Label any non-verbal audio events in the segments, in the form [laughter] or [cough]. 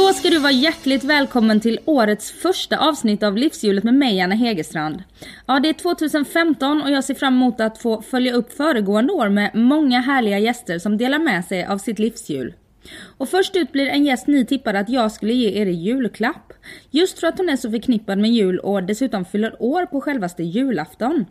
Då ska du vara hjärtligt välkommen till årets första avsnitt av Livshjulet med mig Anna Hegerstrand. Ja, det är 2015 och jag ser fram emot att få följa upp föregående år med många härliga gäster som delar med sig av sitt livshjul. Och först ut blir en gäst ni tippade att jag skulle ge er i julklapp. Just för att hon är så förknippad med jul och dessutom fyller år på självaste julafton.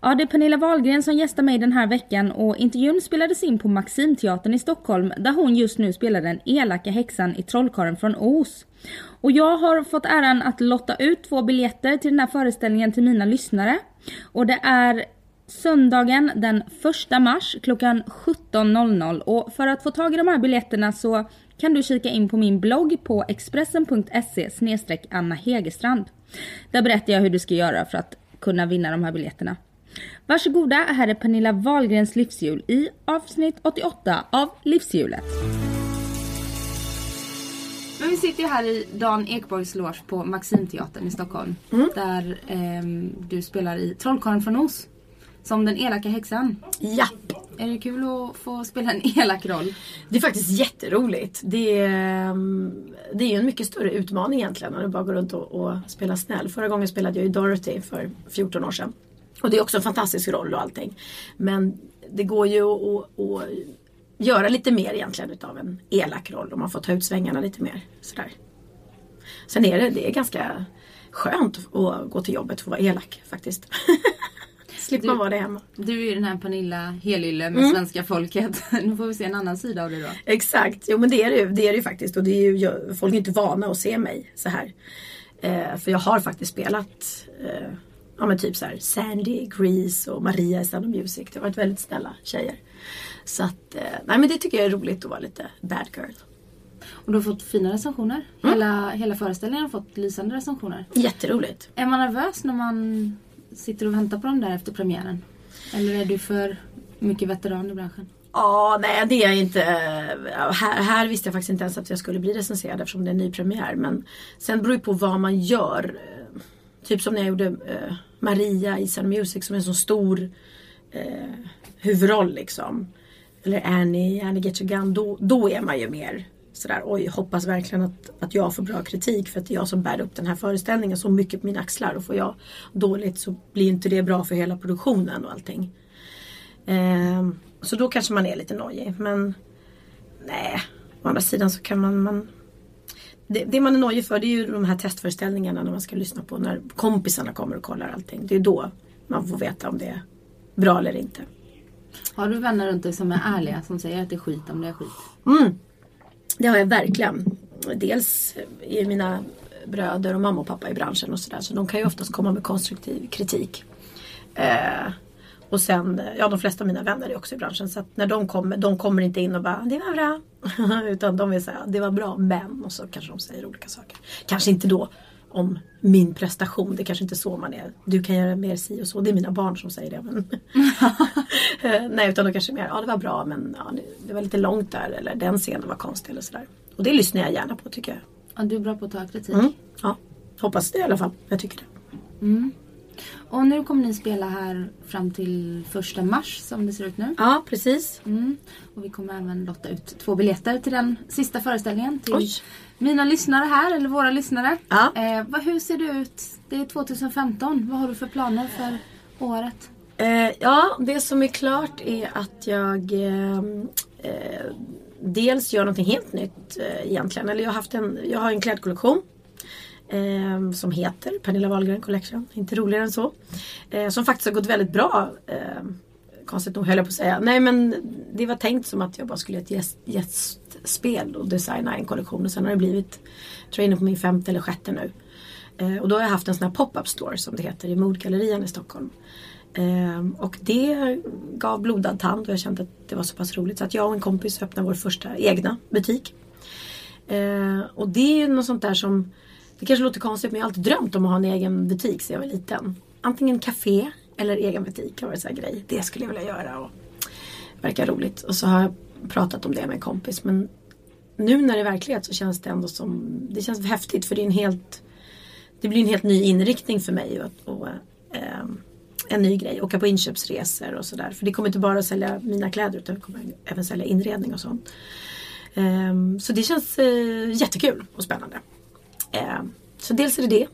Ja, det är Pernilla Wahlgren som gästar mig den här veckan och intervjun spelades in på Maximteatern i Stockholm där hon just nu spelar den elaka häxan i Trollkarlen från Os. Och jag har fått äran att lotta ut två biljetter till den här föreställningen till mina lyssnare. Och det är söndagen den 1 mars klockan 17.00 och för att få tag i de här biljetterna så kan du kika in på min blogg på expressen.se Anna Hegerstrand. Där berättar jag hur du ska göra för att kunna vinna de här biljetterna. Varsågoda, här är Pernilla Wahlgrens livshjul i avsnitt 88 av Livshjulet. Men vi sitter ju här i Dan Ekborgs loge på Maximteatern i Stockholm. Mm. Där eh, du spelar i Trollkarlen från Os. Som den elaka häxan. Japp! Är det kul att få spela en [laughs] elak roll? Det är faktiskt jätteroligt. Det är, det är en mycket större utmaning egentligen än att bara gå runt och, och spela snäll. Förra gången spelade jag ju Dorothy för 14 år sedan. Och det är också en fantastisk roll och allting. Men det går ju att, att göra lite mer egentligen utav en elak roll. Om man får ta ut svängarna lite mer. Sådär. Sen är det, det är ganska skönt att gå till jobbet och vara elak faktiskt. [laughs] Slipper man vara det hemma. Du är ju den här Pernilla Helylle med mm. svenska folket. [laughs] Nu får vi se en annan sida av det då. Exakt, jo men det är det ju, det är det ju faktiskt. Och det är ju, folk är inte vana att se mig så här. Eh, för jag har faktiskt spelat eh, ja, men typ så här, Sandy, Grease och Maria i Sound of Music. Det har varit väldigt snälla tjejer. Så att, eh, nej men det tycker jag är roligt att vara lite bad girl. Och du har fått fina recensioner. Mm. Hela, hela föreställningen har fått lysande recensioner. Jätteroligt. Är man nervös när man sitter och väntar på dem där efter premiären? Eller är du för mycket veteran i branschen? Ja, nej det är jag inte. Här, här, visste jag faktiskt inte ens att jag skulle bli recenserad eftersom det är en ny premiär. Men sen beror det på vad man gör. Eh, typ som när jag gjorde eh, Maria i Sound Music som är en så stor eh, huvudroll liksom. Eller Annie, Annie Get Your Gun. Då, då är man ju mer sådär oj hoppas verkligen att, att jag får bra kritik för att det är jag som bär upp den här föreställningen så mycket på mina axlar och får jag dåligt så blir inte det bra för hela produktionen och allting. Eh, så då kanske man är lite nojig men nej, å andra sidan så kan man, man det, det, man är nojig för det är ju de här testföreställningarna när man ska lyssna på när kompisarna kommer och kollar allting. Det är då man får veta om det är bra eller inte. Har du vänner runt dig som är ärliga som säger att det är skit om det är skit? Mm. Det har jag verkligen. Dels är mina bröder och mamma och pappa i branschen och sådär så de kan ju oftast komma med konstruktiv kritik. Eh, och sen, ja de flesta av mina vänner är också i branschen så att när de kommer, de kommer inte in och bara det var bra. [laughs] Utan de vill säga det var bra men och så kanske de säger olika saker. Kanske inte då om min prestation. Det är kanske inte så man är. Du kan göra mer si och så. Det är mina barn som säger det. Men [laughs] Nej utan de kanske mer, ja det var bra men ja, det var lite långt där eller den scenen var konstig eller sådär. Och det lyssnar jag gärna på tycker jag. Ja, du är bra på att ta kritik. Mm, ja, hoppas det i alla fall. Jag tycker det. Mm. Och nu kommer ni spela här fram till första mars som det ser ut nu. Ja, precis. Mm. Och vi kommer även lotta ut två biljetter till den sista föreställningen. Till Oj. Mina lyssnare här, eller våra lyssnare. Ja. Eh, vad, hur ser det ut? Det är 2015. Vad har du för planer för året? Eh, ja, det som är klart är att jag eh, eh dels gör någonting helt nytt eh, egentligen. Eller jag har, haft en, jag har en klädkollektion eh, som heter Pernilla Wahlgren Collection. Inte roligare än så. Eh, som faktiskt har gått väldigt bra. Eh, konstigt nog höll jag på att säga. Nej men det var tänkt som att jag bara skulle göra ett gäst, spel och designa en kollektion. Och sen har det blivit, tror jag inne på min femte eller sjätte nu. Eh, och då har jag haft en sån här pop-up store som det heter i Modgallerian i Stockholm. Eh, och det gav blodad tand och jag kände att det var så pass roligt så att jag och en kompis öppnade vår första egna butik. Eh, och det är ju något sånt där som, det kanske låter konstigt men jag har alltid drömt om att ha en egen butik sedan jag var liten. Antingen café eller egen butik har varit så här grej. Det skulle jag vilja göra och verkar roligt. Och så har jag pratat om det med en kompis men nu när det är verklighet så känns det ändå som, det känns häftigt för det är en helt, det blir en helt ny inriktning för mig och, och eh, en ny grej. Åka på inköpsresor och sådär. För det kommer inte bara att sälja mina kläder utan det kommer även sälja inredning och sånt. Eh, så det känns eh, jättekul och spännande. Ehm, så dels är det det.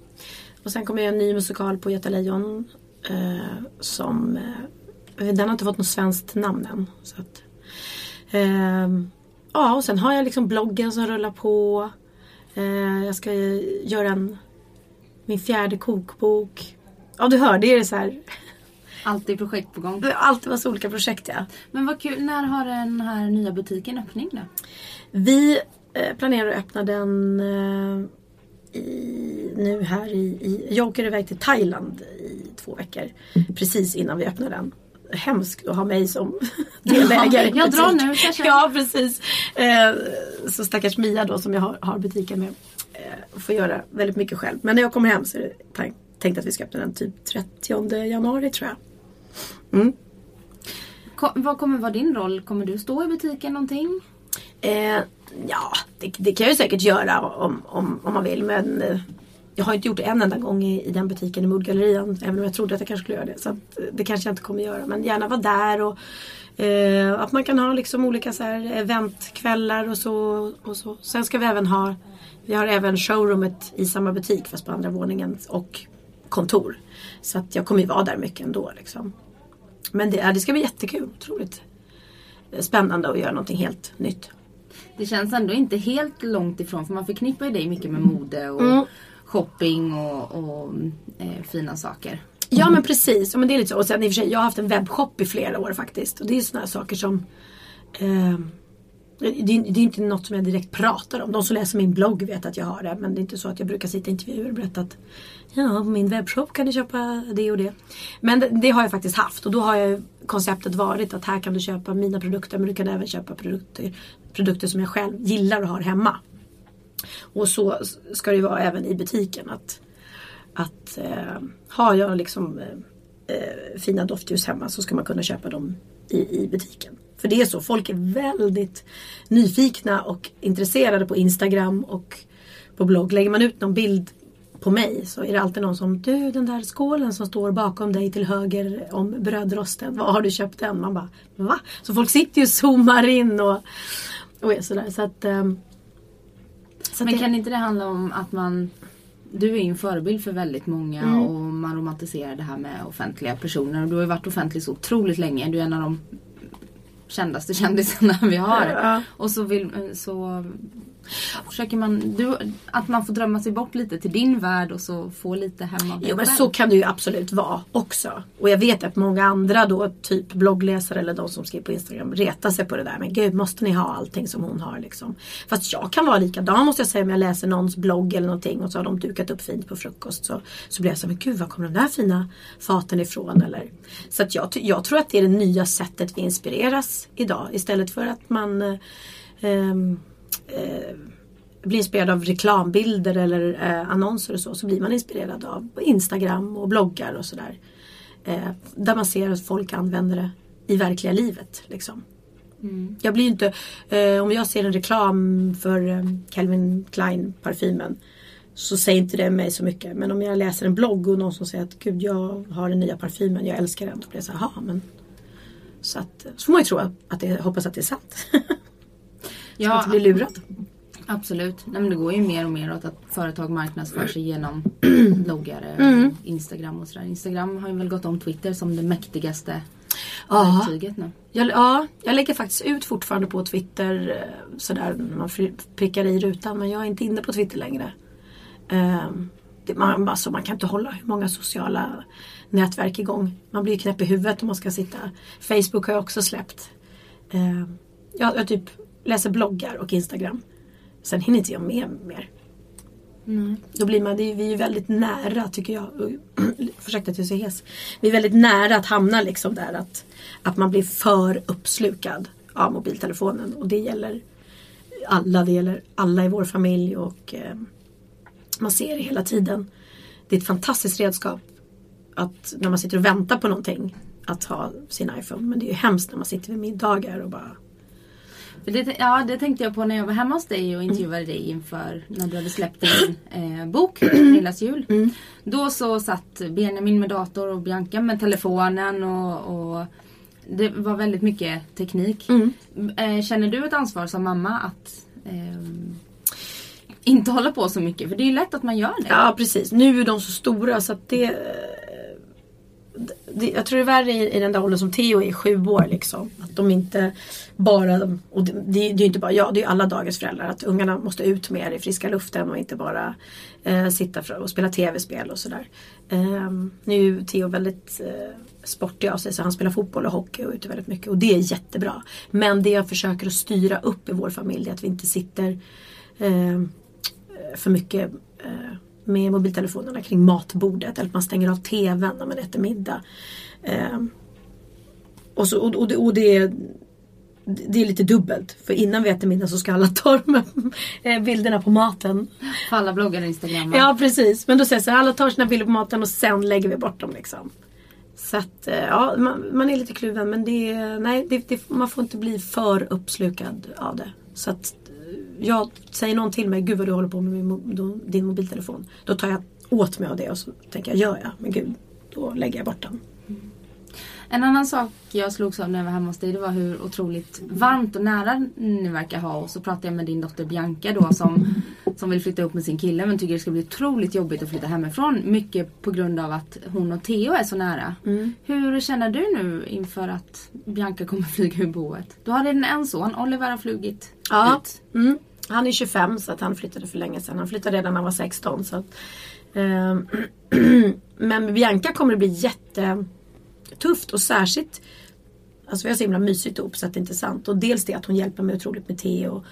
Och sen kommer jag en ny musikal på Göta Lejon. Eh, som, eh, den har inte fått något svenskt namn än. Så att, ehm, ja och sen har jag liksom bloggen som rullar på. jag ska göra en, min fjärde kokbok. Ja du hör, det är så här Alltid projekt på gång. Alltid massa olika projekt ja. Men vad kul, när har den här nya butiken öppning då? Vi eh, planerar att öppna den eh, i, nu här i, i, jag åker iväg till Thailand i två veckor. Precis innan vi öppnar den. Hemskt att ha mig som [laughs] delägare. jag drar nu kanske. Ja precis. Eh, så stackars Mia då som jag har, har butiken med. Eh, får göra väldigt mycket själv. Men när jag kommer hem så är det tänkt att vi ska öppna den typ 30 januari tror jag. Mm. Vad kommer vara din roll? Kommer du stå i butiken någonting? Eh, ja, det, det, kan jag ju säkert göra om, om, om man vill. Men eh, jag har inte gjort det en enda gång i, i den butiken i Moodgallerian. Även om jag trodde att jag kanske skulle göra det. Så eh, det kanske jag inte kommer göra. Men gärna vara där. och eh, Att man kan ha liksom olika så här eventkvällar och så, och så. Sen ska vi även ha Vi har även showroomet i samma butik fast på andra våningen. Och kontor. Så att jag kommer ju vara där mycket ändå. Liksom. Men det, det ska bli jättekul. Otroligt spännande att göra någonting helt nytt. Det känns ändå inte helt långt ifrån för man förknippar ju dig mycket med mode och mm shopping och, och eh, fina saker. Ja men precis. Men det är lite så. Och sen i och för sig, jag har haft en webbshop i flera år faktiskt. Och det är sådana saker som eh, det, det, är inte något som jag direkt pratar om. De som läser min blogg vet att jag har det. Men det är inte så att jag brukar sitta i intervjuer och berätta att ja, på min webbshop kan du köpa det och det. Men det, det, har jag faktiskt haft. Och då har jag konceptet varit att här kan du köpa mina produkter. Men du kan även köpa produkter, produkter som jag själv gillar och har hemma. Och så ska det vara även i butiken. Att, att eh, har jag liksom eh, eh, fina doftljus hemma så ska man kunna köpa dem i, i butiken. För det är så, folk är väldigt nyfikna och intresserade på Instagram och på blogg. Lägger man ut någon bild på mig så är det alltid någon som Du den där skålen som står bakom dig till höger om brödrosten. Var har du köpt den? Man bara Va? Så folk sitter ju och zoomar in och, och är sådär. Så att, um, så Men kan det... inte det handla om att man du är ju en förebild för väldigt många mm. och man romantiserar det här med offentliga personer. Och du har ju varit offentlig så otroligt länge. Du är en av de kändaste kändisarna [laughs] vi har. Ja. Och så, vill, så försöker man, du, att man får drömma sig bort lite till din värld och så få lite hem av Jo men så kan det ju absolut vara också. Och jag vet att många andra då, typ bloggläsare eller de som skriver på Instagram retar sig på det där. Men gud, måste ni ha allting som hon har liksom? Fast jag kan vara likadan måste jag säga om jag läser någons blogg eller någonting och så har de dukat upp fint på frukost. Så, så blir jag så men gud var kommer de där fina faten ifrån? Eller? Så att jag, jag tror att det är det nya sättet vi inspireras idag. Istället för att man ehm, eh, blir inspirerad av reklambilder eller eh, annonser och så, så blir man inspirerad av Instagram och bloggar och sådär. Eh, där man ser att folk använder det i verkliga livet. Liksom. Mm. Jag blir inte, eh, om jag ser en reklam för eh, Calvin Klein parfymen så säger inte det mig så mycket. Men om jag läser en blogg och någon som säger att gud jag har den nya parfymen, jag älskar den. Då blir jag så här, men så, att, så får man ju tro att det, hoppas att det är sant. [laughs] ja, att inte bli lurad. Absolut. Nej, men det går ju mer och mer åt att företag marknadsför sig genom [clears throat] bloggar, mm. Instagram och sådär. Instagram har ju väl gått om Twitter som det mäktigaste verktyget nu. Jag, ja, jag lägger faktiskt ut fortfarande på Twitter eh, sådär när man prickar i rutan. Men jag är inte inne på Twitter längre. Um, det, man, alltså, man kan inte hålla hur många sociala nätverk igång. Man blir knäpp i huvudet om man ska sitta. Facebook har jag också släppt. Um, jag, jag typ läser bloggar och Instagram. Sen hinner inte jag med mer. Mm. Då blir man, det är, vi är väldigt nära tycker jag. [clears throat] Ursäkta att jag är så hes. Vi är väldigt nära att hamna liksom där att, att man blir för uppslukad av mobiltelefonen. Och det gäller alla, det gäller alla i vår familj och eh, man ser det hela tiden. Det är ett fantastiskt redskap att när man sitter och väntar på någonting att ha sin iPhone. Men det är ju hemskt när man sitter vid middagar och bara det, ja, det tänkte jag på när jag var hemma hos dig och intervjuade dig inför när du hade släppt din eh, bok, Lillas jul. Mm. Då så satt Benjamin med dator och Bianca med telefonen och, och det var väldigt mycket teknik. Mm. Eh, känner du ett ansvar som mamma att ehm, inte hålla på så mycket? För det är ju lätt att man gör det. Ja precis. Nu är de så stora så att det det, jag tror det är värre i, i den där åldern som Theo är, sju år liksom. Att de inte bara, och det, det, är ju inte bara jag, det är alla dagens föräldrar. Att ungarna måste ut mer i friska luften och inte bara eh, sitta och spela tv-spel och sådär. Eh, nu är ju Theo väldigt eh, sportig av sig så han spelar fotboll och hockey och är ute väldigt mycket. Och det är jättebra. Men det jag försöker att styra upp i vår familj är att vi inte sitter eh, för mycket eh, med mobiltelefonerna kring matbordet eller att man stänger av TVn när man äter middag. Eh, och, så, och, och, det, och det, det är lite dubbelt. För innan vi äter middag så ska alla ta de här bilderna på maten. För alla bloggar och Instagram. Ja precis. Men då säger jag så här, alla tar sina bilder på maten och sen lägger vi bort dem liksom. Så att eh, ja, man, man är lite kluven men det, nej, det, man får inte bli för uppslukad av det. Så att jag säger någon till mig, gud vad du håller på med din mobiltelefon. Då tar jag åt mig av det och så tänker jag, gör jag? Men gud, då lägger jag bort den. En annan sak jag slogs av när jag var hemma hos dig det var hur otroligt varmt och nära ni verkar ha. Och så pratade jag med din dotter Bianca då som, som vill flytta ihop med sin kille men tycker det ska bli otroligt jobbigt att flytta hemifrån. Mycket på grund av att hon och Theo är så nära. Mm. Hur känner du nu inför att Bianca kommer [laughs] flyga ur boet? Du har redan en son, Oliver har flugit ja. ut. Mm. Han är 25 så att han flyttade för länge sedan. Han flyttade redan när han var 16. Så att, eh, [clears throat] men Bianca kommer det bli Tufft och särskilt Alltså vi har så himla mysigt ihop så att det är inte är sant. Och dels det att hon hjälper mig otroligt med te och,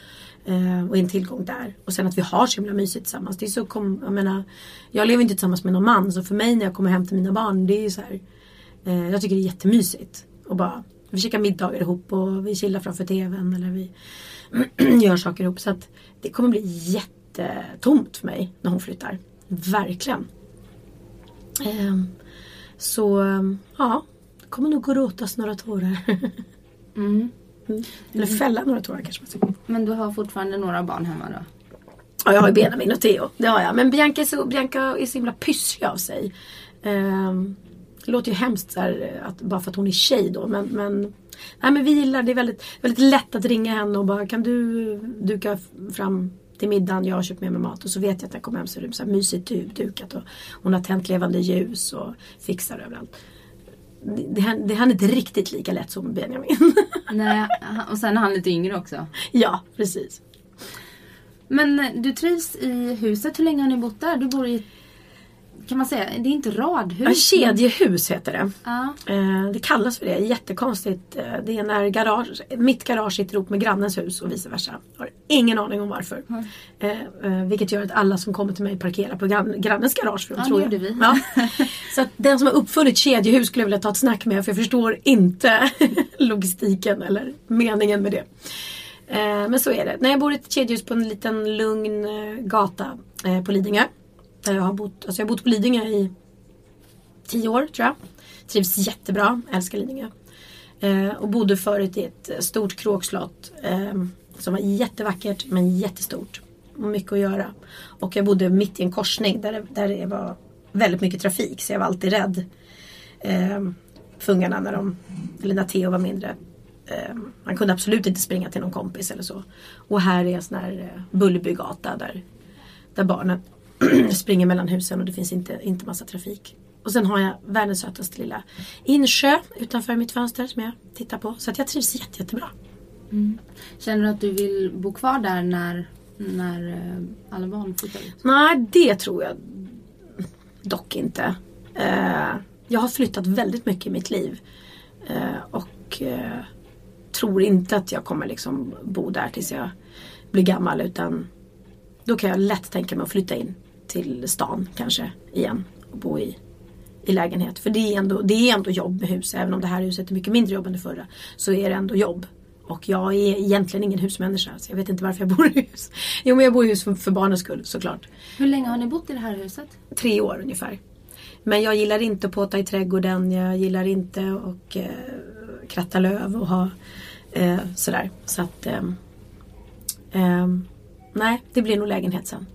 eh, och är en tillgång där. Och sen att vi har så himla mysigt tillsammans. Det är så kom, jag menar, jag lever inte tillsammans med någon man så för mig när jag kommer hem till mina barn det är så här, eh, Jag tycker det är jättemysigt. Och bara, vi käkar middagar ihop och vi chillar framför TVn eller vi [clears throat] gör saker ihop. Så att det kommer bli jättetomt för mig när hon flyttar. Verkligen. Eh, så ja, kommer nog gå råtas några tårar. [laughs] Mm. Mm. Eller fälla några tårar kanske man säger. Men du har fortfarande några barn hemma då? Ja, jag har ju Benjamin och Theo. Det har jag. Men Bianca är så, Bianca är så himla pysslig av sig. Um, det låter ju hemskt så här, att, bara för att hon är tjej då. Men, men Nej men vi gillar, det är väldigt, väldigt lätt att ringa henne och bara kan du duka fram till middagen, jag har köpt med mig mat och så vet jag att när jag kommer hem så är det så här mysigt dukat och hon har tänt levande ljus och fixar överallt. Det, det, det är inte riktigt lika lätt som Benjamin. [laughs] Nej, och sen är han lite yngre också. Ja, precis. Men eh, du trivs i huset, hur länge har ni bott där? Du bor i kan man säga, det är inte radhus. Ja, kedjehus heter det. Ja. Eh, det kallas för det, jättekonstigt. Eh, det är när garage, mitt garage sitter ihop med grannens hus och vice versa. Jag har ingen aning om varför. Mm. vilket gör att alla som kommer till mig parkerar på grannens garage. För ja, tror gjorde vi. Ja. [laughs] Så den som har uppfunnit kedjehus skulle jag vilja ta ett snack med för jag förstår inte [laughs] logistiken eller meningen med det. Men så är det. När jag bor i ett kedjehus på en liten lugn gata på Lidingö. Där jag har bott, alltså jag har bott på Lidingö i tio år tror jag. Trivs jättebra, älskar Lidingö. Eh, och bodde förut i ett stort kråkslott eh, som var jättevackert men jättestort. Och mycket att göra. Och jag bodde mitt i en korsning där det, där det var väldigt mycket trafik så jag var alltid rädd. Eh, för ungarna när de, eller när Theo var mindre. Eh, man kunde absolut inte springa till någon kompis eller så. Och här är en sån här eh, Bullerbygata där, där barnen [clears throat] springer mellan husen och det finns inte, inte massa trafik. Och sen har jag världens sötaste lilla insjö utanför mitt fönster som jag tittar på. Så att jag trivs jätte, jättebra. Mm. Känner du att du vill bo kvar där när, när eh, alla barn flyttar ut? Nej, det tror jag dock inte. Uh, jag har flyttat väldigt mycket i mitt liv. Uh, och tror inte att jag kommer liksom bo där tills jag blir gammal utan då kan jag lätt tänka mig att flytta in till stan kanske igen och bo i, i lägenhet. För det är, ändå, det är ändå jobb med hus. Även om det här huset är mycket mindre jobb än det förra. Så är det ändå jobb. Och jag är egentligen ingen husmänniska så jag vet inte varför jag bor i hus. Jo men jag bor i hus för, för barnens skull såklart. Hur länge har ni bott i det här huset? Tre år ungefär. Men jag gillar inte att påta i trädgården. Jag gillar inte att eh, kratta löv och ha eh, sådär. Så att eh, eh, Nej, det blir nog lägenhet sen.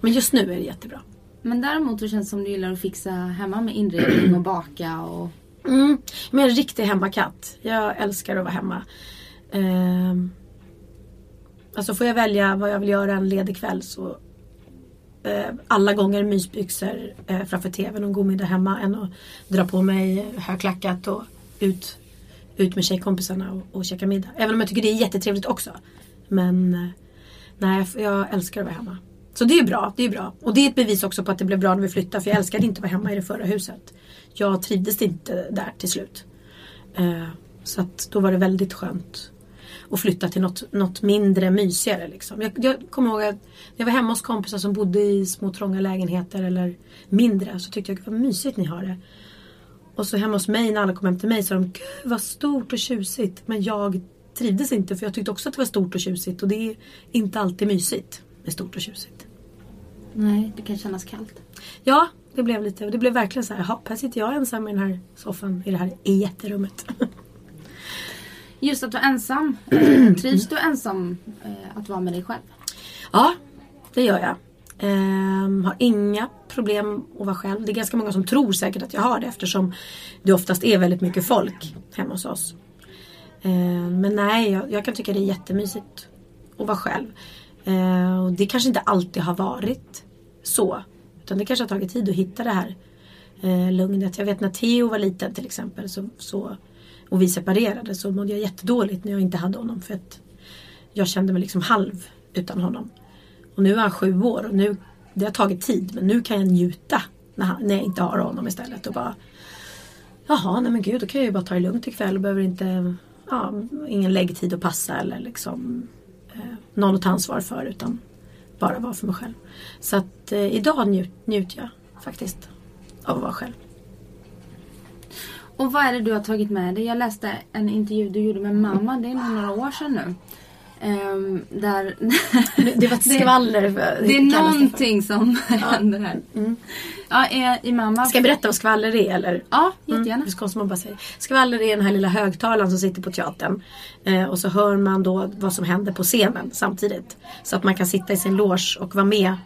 Men just nu är det jättebra. Men däremot så känns det som du gillar att fixa hemma med inredning och baka och... Mm. Men jag är en riktig hemmakatt. Jag älskar att vara hemma. Um, alltså får jag välja vad jag vill göra en ledig kväll så uh, alla gånger mysbyxor uh, framför tvn och en god middag hemma än att dra på mig högklackat och ut, ut med tjejkompisarna och, och käka middag. Även om jag tycker det är jättetrevligt också. Men uh, nej, jag älskar att vara hemma. Så det är bra, det är bra. Och det är ett bevis också på att det blev bra när vi flyttade för jag älskade inte att vara hemma i det förra huset. Jag trivdes inte där till slut. Eh, så att då var det väldigt skönt att flytta till något, något mindre mysigare. Liksom. Jag, jag kommer ihåg att jag var hemma hos kompisar som bodde i små trånga lägenheter eller mindre så tyckte jag vad mysigt ni har det. Och så hemma hos mig när alla kom hem till mig sa de Gud vad stort och tjusigt. Men jag trivdes inte för jag tyckte också att det var stort och tjusigt och det är inte alltid mysigt med stort och tjusigt. Nej, det kan kännas kallt. Ja, det blev lite. Det blev verkligen så här. Hopp, här sitter jag ensam i den här soffan i det här jätterummet. [laughs] Just att du är ensam. Eh, [clears throat] trivs du ensam eh, att vara med dig själv? Ja, det gör jag. Ehm, har inga problem att vara själv. Det är ganska många som tror säkert att jag har det eftersom det oftast är väldigt mycket folk hemma hos oss. Ehm, men nej, jag, jag, kan tycka det är jättemysigt att vara själv. Ehm, och det kanske inte alltid har varit så. Utan det kanske har tagit tid att hitta det här eh, lugnet. Jag vet när Theo var liten till exempel så, så, och vi separerade så mådde jag jättedåligt när jag inte hade honom. För att jag kände mig liksom halv utan honom. Och nu är han sju år och nu, det har tagit tid men nu kan jag njuta när, han, när jag inte har honom istället. Och bara Jaha, nej men gud då kan jag ju bara ta det lugnt ikväll och behöver inte ja, ingen läggtid att passa eller liksom eh, någon att ta ansvar för utan bara vara för mig själv. Så att eh, idag njut, njuter jag faktiskt av att vara själv. Och vad är det du har tagit med dig? Jag läste en intervju du gjorde med mamma, det är nog några år sedan nu. Um, där det var ett [laughs] skvaller. Det, det är någonting som händer här. Mm. Ja, i mamma... Ska jag berätta vad skvaller är eller? Ja, jättegärna. Mm, bara säger. Skvaller är den här lilla högtalaren som sitter på teatern. Eh, och så hör man då vad som händer på scenen samtidigt. Så att man kan sitta i sin loge och vara med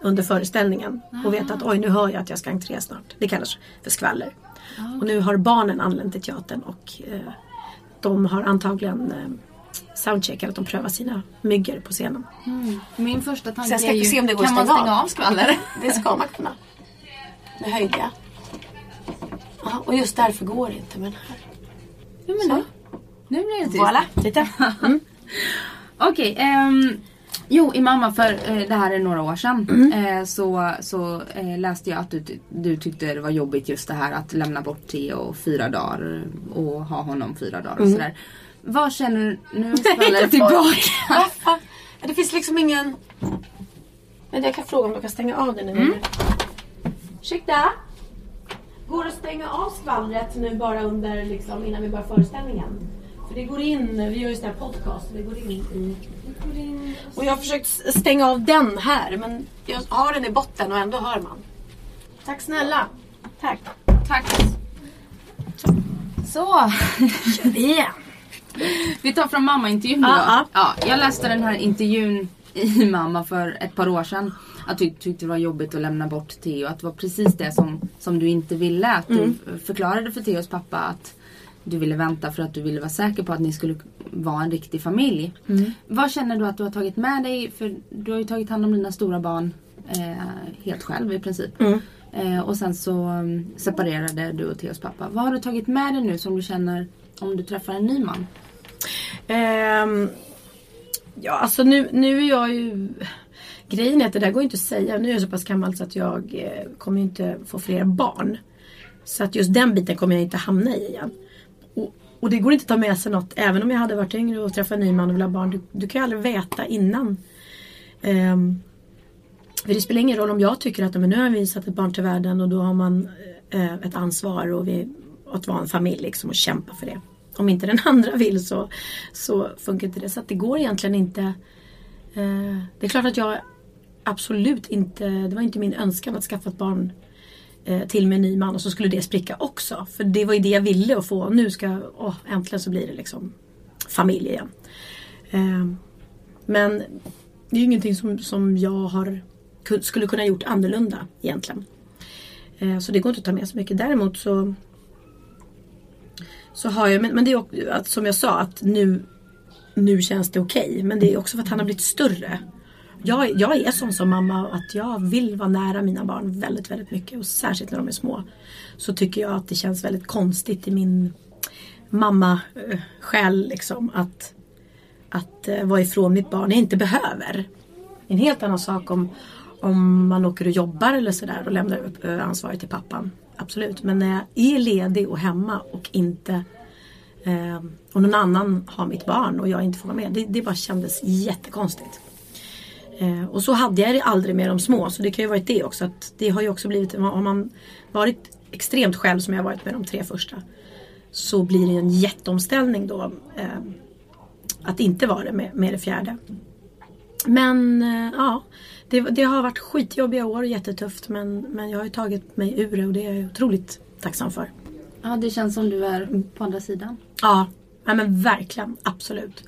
under föreställningen. Ah. Och veta att oj nu hör jag att jag ska entré snart. Det kallas för skvaller. Ah. Och nu har barnen anlänt till teatern och eh, de har antagligen eh, soundcheckar att de prövar sina myggor på scenen. Mm. Min första tanke är ju, se om det går kan man stänga av skvaller? [laughs] det ska man kunna. Nu höjde jag. Aha, och just därför går det inte med den här. Ja, men nu, nu blir det tyst. Voilà, titta. [laughs] Mm. Okej, okay, um, ehm, Jo, i mamma för eh, det här är några år sedan mm. eh, så, så eh, läste jag att du, du tyckte det var jobbigt just det här att lämna bort Theo fyra dagar och ha honom fyra dagar och mm. sådär. Vad känner du? Nu [laughs] faller tillbaka. det finns liksom ingen... Men jag kan fråga om du kan stänga av den nu. Mm. Ursäkta? Går det att stänga av skvallret nu bara under liksom, innan vi börjar föreställningen? För det går in, vi gör ju sån här podcast, det går in i... Och jag har försökt stänga av den här men jag har den i botten och ändå hör man. Tack snälla. Tack. Tack. Så. [laughs] Igen. Vi tar från mamma-intervjun då. Uh -huh. ja, jag läste den här intervjun i [laughs] mamma för ett par år sedan. Att du tyckte det var jobbigt att lämna bort Theo. Att det var precis det som, som du inte ville. Att mm. du förklarade för Theos pappa att du ville vänta för att du ville vara säker på att ni skulle vara en riktig familj. Mm. Vad känner du att du har tagit med dig? För du har ju tagit hand om dina stora barn eh, helt själv i princip. Mm. Eh, och sen så um, separerade du och Theos pappa. Vad har du tagit med dig nu som du känner om du träffar en ny man? Eh, ja, alltså nu, nu är jag ju... Grejen är att det där går inte att säga. Nu är jag så pass gammal så att jag eh, kommer inte få fler barn. Så att just den biten kommer jag inte hamna i igen. Och, och, det går inte att ta med sig något. Även om jag hade varit yngre och träffat en ny man och vill ha barn. Du, du kan ju aldrig veta innan. Eh, för det spelar ingen roll om jag tycker att men nu har vi satt ett barn till världen och då har man eh, ett ansvar och vi, att vara en familj liksom och kämpa för det om inte den [laughs] andra vill så, så funkar inte det. Så att det går egentligen inte. Eh, det är klart att jag absolut inte, det var inte min önskan att skaffa ett barn eh, till med en ny man och så skulle det spricka också. För det var ju det jag ville att få. Nu ska, åh, äntligen så blir det liksom familj igen. Eh, men det är ju ingenting som, som jag har, skulle kunna gjort annorlunda egentligen. Eh, så det går inte att ta med så mycket. Däremot så så har jag, men, men det är också, att, som jag sa att nu, nu känns det okej. Okay, men det är också för att han har blivit större. Jag, jag är sån som mamma att jag vill vara nära mina barn väldigt, väldigt mycket. Och särskilt när de är små. Så tycker jag att det känns väldigt konstigt i min mamma eh, själ liksom att, att eh, vara ifrån mitt barn jag inte behöver. En helt annan sak om, om man åker och jobbar eller sådär och lämnar upp eh, ansvaret till pappan. Absolut, men när jag är ledig och hemma och inte eh, och någon annan har mitt barn och jag inte får vara med. Det, det bara kändes jättekonstigt. Eh, och så hade jag det aldrig med de små så det kan ju varit det också. Att det har ju också blivit, har man varit extremt själv som jag varit med de tre första så blir det en jätteomställning då eh, att inte vara det med, med det fjärde. Men eh, ja, det, det, har varit skitjobbiga år och jättetufft men, men jag har ju tagit mig ur det och det är jag otroligt tacksam för. Ja, det känns som du är på andra sidan. Ja, ja men verkligen. Absolut.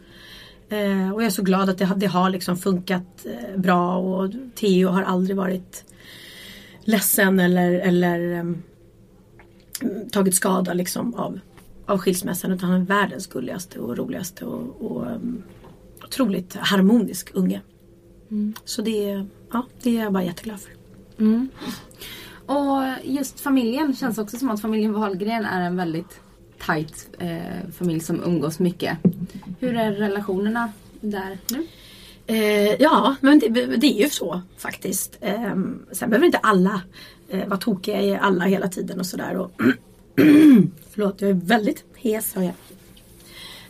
Eh, och jag är så glad att det, det har liksom funkat eh, bra och Theo har aldrig varit ledsen eller, eller eh, tagit skada liksom av, av skilsmässan utan han är världens gulligaste och roligaste och, och um, otroligt harmonisk unge. Mm. Så det, ja, det är jag bara jätteglad för. Mm. Och just familjen känns också som att familjen Wahlgren är en väldigt tajt eh, familj som umgås mycket. Hur är relationerna där nu? Eh, ja, men det, det, är ju så faktiskt. Eh, sen behöver inte alla eh, vara tokiga i alla hela tiden och sådär. [clears throat] förlåt, jag är väldigt hes. Jag.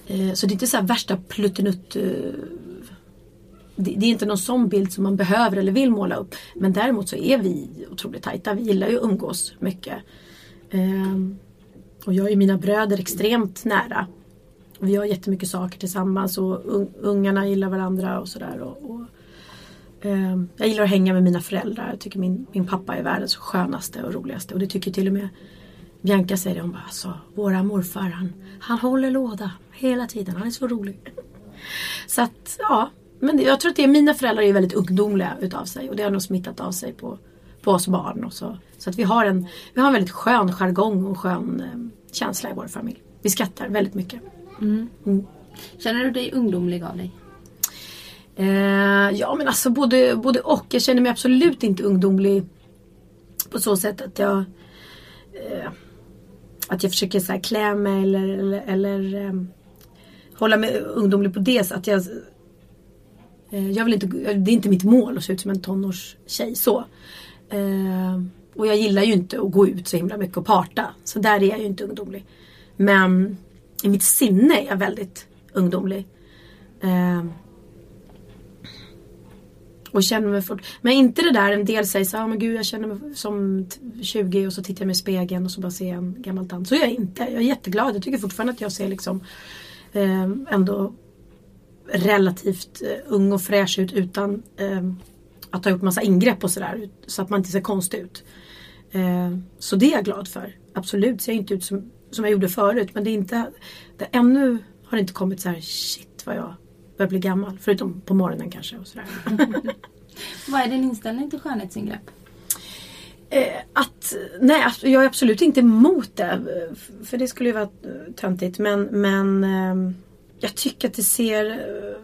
Eh, så det är inte så värsta pluttenutt det, det, är inte någon sån bild som man behöver eller vill måla upp. Men däremot så är vi otroligt tajta. Vi gillar ju att umgås mycket. Um, och jag är mina bröder extremt nära. Och vi gör jättemycket saker tillsammans och ungarna gillar varandra och sådär. Och, och um, jag gillar att hänga med mina föräldrar. Jag tycker min, min pappa är världens skönaste och roligaste. Och det tycker till och med Bianca säger det. Hon bara, alltså, våra morfar han, han håller låda hela tiden. Han är så rolig. Så att ja, men jag tror att det är, mina föräldrar är väldigt ungdomliga utav sig och det har nog smittat av sig på, på oss barn. Och så så att vi har en, vi har en väldigt skön jargong och skön eh, känsla i vår familj. Vi skrattar väldigt mycket. Mm. Mm. Känner du dig ungdomlig av dig? Eh, ja men alltså både, både och. Jag känner mig absolut inte ungdomlig på så sätt att jag eh, att jag försöker så här, klä mig eller, eller, eller eh, hålla mig ungdomlig på det sättet. Att jag Eh, jag vill inte, eh, det är inte mitt mål att se ut som en tonårstjej så. Eh, och jag gillar ju inte att gå ut så himla mycket och parta. Så där är jag ju inte ungdomlig. Men i mitt sinne är jag väldigt ungdomlig. Och känner mig fort. Men inte det där en del säger så här, men gud jag känner mig som 20 och så tittar jag mig i spegeln och så bara ser jag en gammal tant. Så är jag inte. Jag är jätteglad. Jag tycker fortfarande att jag ser liksom eh, ändå relativt eh, ung och fräsch ut utan eh, att ha gjort massa ingrepp och sådär. Så att man inte ser konstig ut. Eh, så det är jag glad för. Absolut ser jag inte ut som, som jag gjorde förut. Men det är inte, det, ännu har det inte kommit så här shit vad jag börjar bli gammal. Förutom på morgonen kanske. Och sådär. [laughs] vad är din inställning till skönhetsingrepp? Att, nej, jag är absolut inte emot det. För det skulle ju vara töntigt. Men, men eh, jag tycker att det ser eh,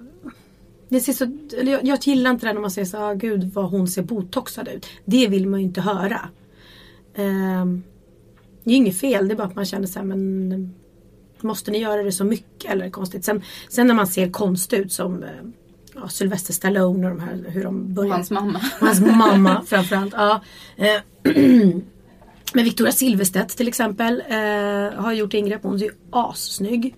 det ser så, eller jag, jag gillar inte det när man säger så ah, gud vad hon ser botoxad ut. Det vill man ju inte höra. Um, det är inget fel, det är bara att man känner så här, men måste ni göra det så mycket eller konstigt. Sen, sen när man ser konstigt ut som eh, ja, Sylvester Stallone och de här hur de börjar. Hans mamma. [laughs] Hans mamma framförallt. Ja. Eh, [clears throat] men Victoria Silvstedt till exempel eh, har gjort ingrepp. Hon är ju assnygg.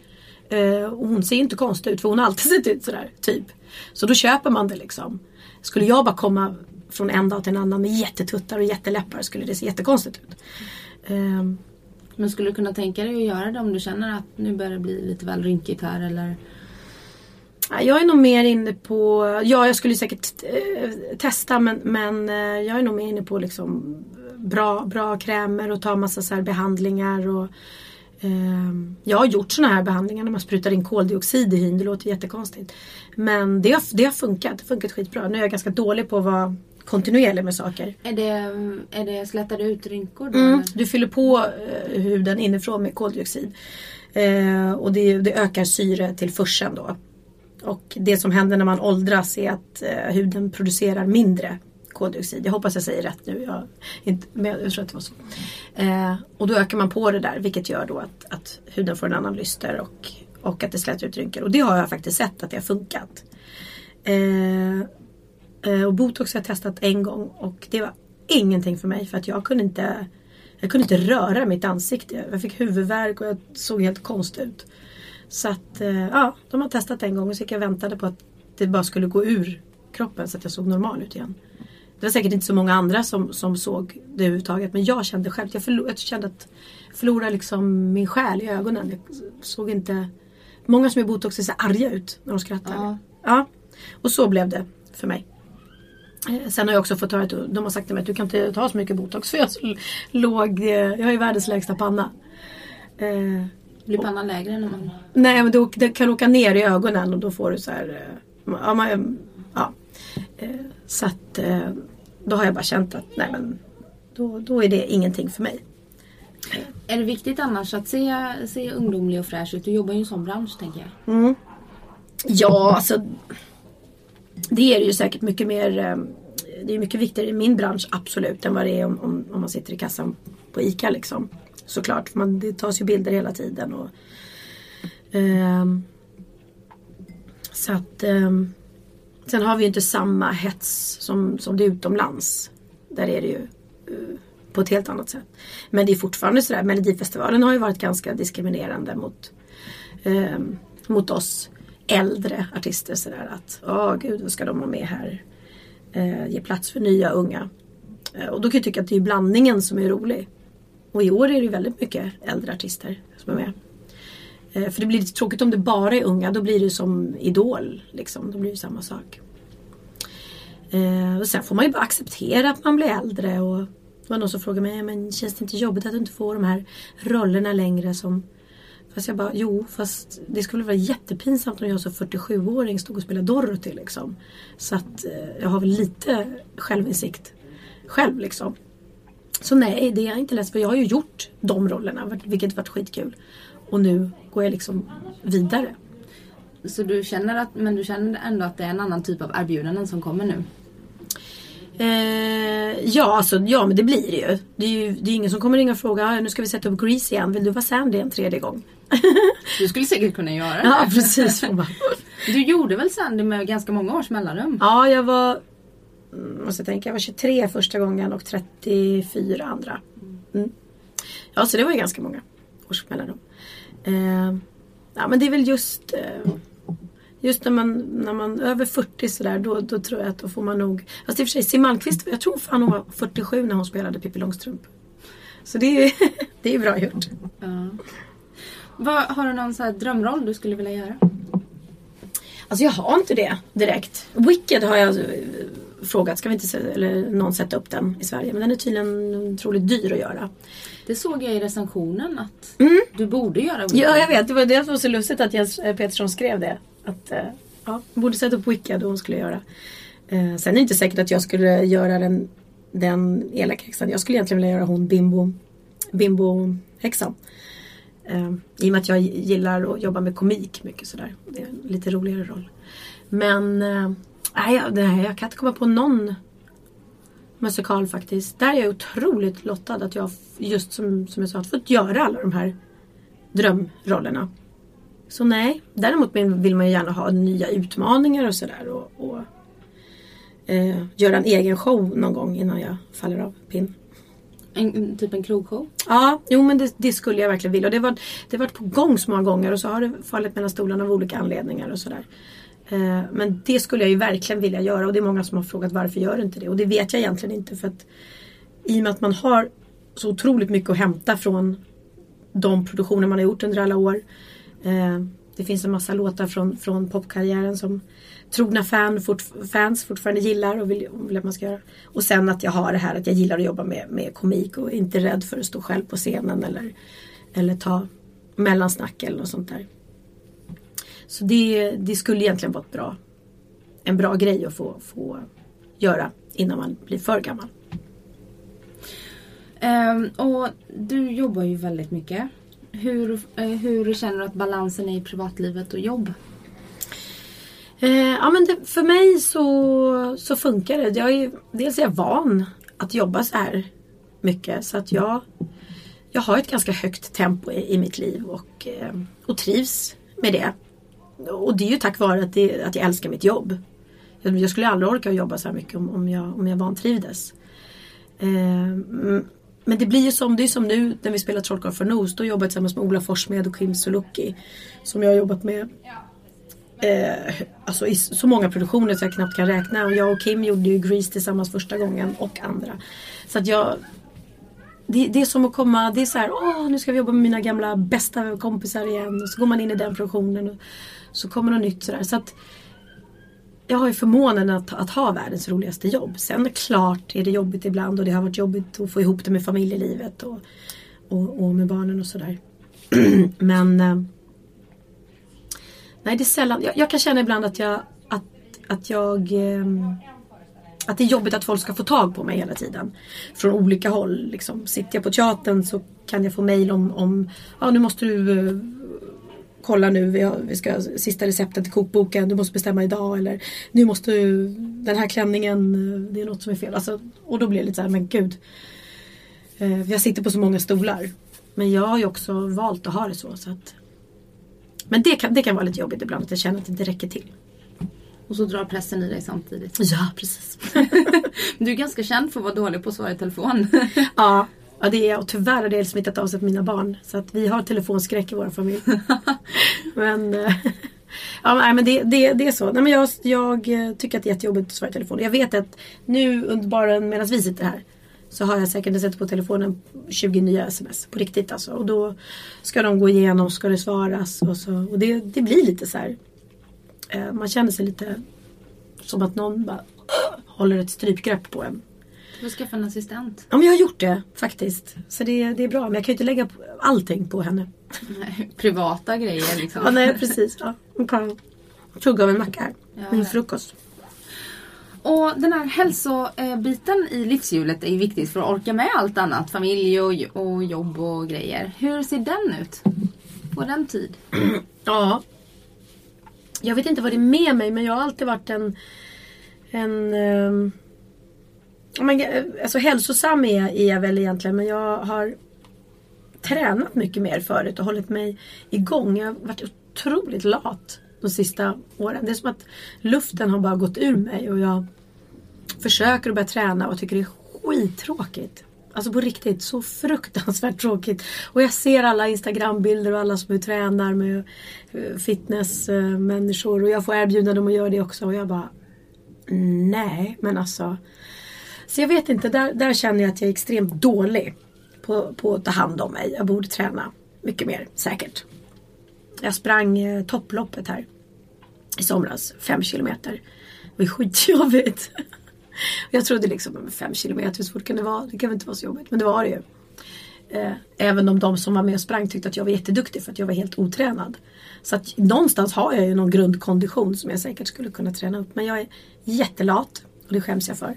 Eh, och hon ser inte konstig ut för hon har alltid [laughs] sett ut sådär. Typ. Så då köper man det liksom. Skulle jag bara komma från en dag till en annan med jättetuttar och jätteläppar skulle det se jättekonstigt ut. Eh, Men skulle du kunna tänka dig att göra det om du känner att nu börjar det bli lite väl rynkigt här eller? Jag är nog mer inne på, ja jag skulle säkert eh, testa men, men eh, jag är nog mer inne på liksom bra, bra krämer och ta massa så behandlingar. Och, jag har gjort sådana här behandlingar när man sprutar in koldioxid i hyn. Det låter jättekonstigt. Men det har, det har funkat. Det har funkat skitbra. Nu är jag ganska dålig på att vara kontinuerlig med saker. Är det, är det slätade ut rynkor då? Mm, du fyller på eh, huden inifrån med koldioxid. Eh, och det, det ökar syretillförseln då. Och det som händer när man åldras är att eh, huden producerar mindre koldioxid. Jag hoppas jag säger rätt nu. Jag, inte, men jag tror att det var så. Eh, och då ökar man på det där vilket gör då att, att huden får en annan lyster och, och att det slätar ut rynkor. Och det har jag faktiskt sett att det har funkat. Eh, eh och botox har jag testat en gång och det var ingenting för mig för att jag kunde inte jag kunde inte röra mitt ansikte. Jag fick huvudvärk och jag såg helt konstig ut. Så att eh, ja, de har testat en gång och så gick jag och väntade på att det bara skulle gå ur kroppen så att jag såg normal ut igen. Det var säkert inte så många andra som, som såg det överhuvudtaget men jag kände själv, jag, förlor, jag kände att jag förlorade liksom min själ i ögonen. Jag såg inte Många som är botox ser så arga ut när de skrattar. Ja. ja. Och så blev det för mig. Eh, Sen har jag också fått höra att de har sagt till mig att du kan inte ta så mycket botox för jag, låg, eh, jag har ju världens lägsta panna. Eh, Blir pannan lägre när man... Nej men det, kan åka ner i ögonen och då får du så här ja, man, ja. Så att då har jag bara känt att nej men då, då är det ingenting för mig. Är det viktigt annars att se, se ungdomlig och fräsch ut? Du jobbar ju i en sån bransch tänker jag. Mm. Ja alltså Det är det ju säkert mycket mer eh, Det är mycket viktigare i min bransch absolut än vad det är om, om, om man sitter i kassan på ICA liksom. Såklart, för man, det tas ju bilder hela tiden. Och, ehm, så att ehm, Sen har vi ju inte samma hets som, som det är utomlands. Där är det ju eh, på ett helt annat sätt. Men det är fortfarande sådär, Melodifestivalen har ju varit ganska diskriminerande mot, ehm, mot oss äldre artister. Sådär att, åh gud, vad ska de vara med här? Eh, ge plats för nya unga. Eh, och då kan jag tycka att det är blandningen som är rolig. Och i år är det ju väldigt mycket äldre artister som är med. Eh, För det blir lite tråkigt om det bara är unga. Då blir det som Idol. Liksom. Då blir det samma sak. Eh, Och sen får man ju bara acceptera att man blir äldre. Och det var någon som frågade mig, men känns det inte jobbigt att du inte får de här rollerna längre som Fast jag bara, jo fast det skulle vara jättepinsamt om jag som 47-åring stod och spelade Dorothy liksom. Så att eh, jag har väl lite självinsikt själv liksom. Så nej, det är jag inte ledsen för. Jag har ju gjort de rollerna, vilket varit skitkul. Och nu går jag liksom vidare. Så du känner att, men du känner ändå att det är en annan typ av erbjudanden som kommer nu? Eh, ja, alltså, ja, men det blir det ju. Det är ju det är ingen som kommer ringa och fråga, "Ah, nu ska vi sätta upp Grease igen. Vill du vara Sandy en tredje gång? [laughs] Du skulle säkert kunna göra det. ja, precis. Du gjorde väl Sandy med ganska många års mellanrum? Ja, jag var mm, måste jag tänka, jag var 23 första gången och 34 andra. Mm. Ja, så det var ju ganska många års mellanrum. Eh, ja, men det är väl just eh, Just när man, när man är över 40 sådär då, då tror jag att då får man nog Fast i och för sig Siw Malmkvist, jag tror fan hon var 47 när hon spelade Pippi Långstrump. Så det är [laughs] det är bra gjort. Ja. Vad, har du någon så här drömroll du skulle vilja göra? Alltså jag har inte det direkt. Wicked har jag frågat, ska vi inte se, eller någon sätta upp den i Sverige? Men den är tydligen otroligt dyr att göra. Det såg jag i recensionen att Mm. du borde göra Ja, jag vet. Det var det som var så lustigt att Jens eh, Petersson skrev det. Att eh, ja, hon borde sätta upp Wicked och hon skulle göra. Eh, sen är det inte säkert att jag skulle göra den, den elaka häxan. Jag skulle egentligen vilja göra hon Bimbo, Bimbo häxan. Eh, I och med att jag gillar att jobba med komik mycket sådär. Det är en lite roligare roll. Men eh, nej, jag- här, jag kan inte komma på någon musikal faktiskt. Där är jag otroligt lottad att jag just som, som jag sa, fått göra alla de här drömrollerna. Så nej, däremot vill man ju gärna ha nya utmaningar och sådär. Och, och eh, göra en egen show någon gång innan jag faller av pinn. En, en- typ en krogshow? Ja, jo men det, det skulle jag verkligen vilja. Och det har det har varit på gång så många gånger och så har det fallit mellan stolarna av olika anledningar och sådär. Eh, men det skulle jag ju verkligen vilja göra och det är många som har frågat varför gör du inte det? Och det vet jag egentligen inte för att i och med att man har så otroligt mycket att hämta från de produktioner man har gjort under alla år. Eh, det finns en massa låtar från, från popkarriären som trogna fan, fort, fans fortfarande gillar och vill, vill att man ska göra. Och sen att jag har det här att jag gillar att jobba med, med komik och inte rädd för att stå själv på scenen eller, eller ta mellansnack eller något sånt där. Så det, det skulle egentligen vara bra, en bra grej att få, få göra innan man blir för gammal. Um, och du jobbar ju väldigt mycket. Hur, uh, hur känner du att balansen är i privatlivet och jobb? Eh, ja men det, för mig så, så funkar det. Jag är, dels är jag van att jobba så här mycket så att jag, jag har ett ganska högt tempo i, i mitt liv och, eh, och trivs med det. Och det är ju tack vare att, det, att jag älskar mitt jobb. Jag, jag skulle aldrig orka jobba så här mycket om, om, jag, om jag vantrivdes. Eh, men det blir ju som, det är som nu när vi spelar Trollkarl för Nos. Då jobbar jag tillsammans med Ola Forssmed och Kim Sulocki. Som jag har jobbat med eh, alltså i så många produktioner så jag knappt kan räkna. Och jag och Kim gjorde ju Grease tillsammans första gången och andra. Så att jag det, det, är som att komma, det är så här, åh nu ska vi jobba med mina gamla bästa kompisar igen. Och så går man in i den produktionen och så kommer något nytt sådär. Så att jag har ju förmånen att, att ha världens roligaste jobb. Sen klart är det jobbigt ibland och det har varit jobbigt att få ihop det med familjelivet och, och, och med barnen och sådär. [clears throat] Men eh, Nej, det är sällan. Jag, jag, kan känna ibland att jag att, att jag eh, att det är jobbigt att folk ska få tag på mig hela tiden. Från olika håll. Liksom. Sitter jag på teatern så kan jag få mail om, om ja nu måste du eh, kolla nu, vi, har, vi ska sista receptet till kokboken, du måste bestämma idag eller nu måste du, den här klänningen, eh, det är något som är fel. Alltså, och då blir det lite så här, men gud. Eh, jag sitter på så många stolar. Men jag har ju också valt att ha det så. så att, men det kan, det kan vara lite jobbigt ibland att jag känner att det inte räcker till. Och så drar pressen i dig samtidigt. Ja, precis. [laughs] du är ganska känd för att vara dålig på att svara i telefon. ja, ja, det är jag. Och tyvärr har det smittat av sig på mina barn. Så att vi har telefonskräck i vår familj. [laughs] men eh, ja, nej, men det, det, det är så. Nej, men jag, jag tycker att det är jättejobbigt att svara i telefon. Jag vet att nu, bara medan vi sitter här, så har jag säkert sett på telefonen 20 nya sms på riktigt alltså. Och då ska de gå igenom, ska det svaras och så. Och det, det blir lite så här. Eh, man känner sig lite som att någon bara [clears throat] håller ett strypgrepp på en. Du får skaffa en assistent. Ja men jag har gjort det faktiskt. Så det, det är bra. Men jag kan ju inte lägga allting på henne. Nej, privata grejer liksom. ja nej precis. Ja. Hon kan tugga av en macka här. Ja, Min frukost. Och den här hälsobiten i livshjulet är ju viktigt för att orka med allt annat. Familj och, jobb och grejer. Hur ser den ut? På den tid? [clears throat] Ja. Jag vet inte vad det är med mig men jag har alltid varit en... en um, men, eh, alltså hälsosam är, är jag väl egentligen men jag har tränat mycket mer förut och hållit mig igång. Jag har varit otroligt lat de sista åren. Det är som att luften har bara gått ur mig och jag försöker att börja träna och tycker det är skittråkigt. Alltså på riktigt, så fruktansvärt tråkigt. Och jag ser alla Instagrambilder och alla som tränar med eh, fitnessmänniskor och jag får erbjuda dem att göra det också och jag bara Nej, men alltså. Så jag vet inte, där, där känner jag att jag är extremt dålig på, på att ta hand om mig. Jag borde träna mycket mer, säkert. Jag sprang eh, topploppet här i somras, fem kilometer. Det var skitjobbigt. [laughs] Jag trodde liksom fem kilometer, hur svårt kan det vara? Det kan väl inte vara så jobbigt. Men det var det ju. Eh, även om de som var med och sprang tyckte att jag var jätteduktig för att jag var helt otränad. Så att någonstans har jag ju någon grundkondition som jag säkert skulle kunna träna upp. Men jag är jättelat och det skäms jag för.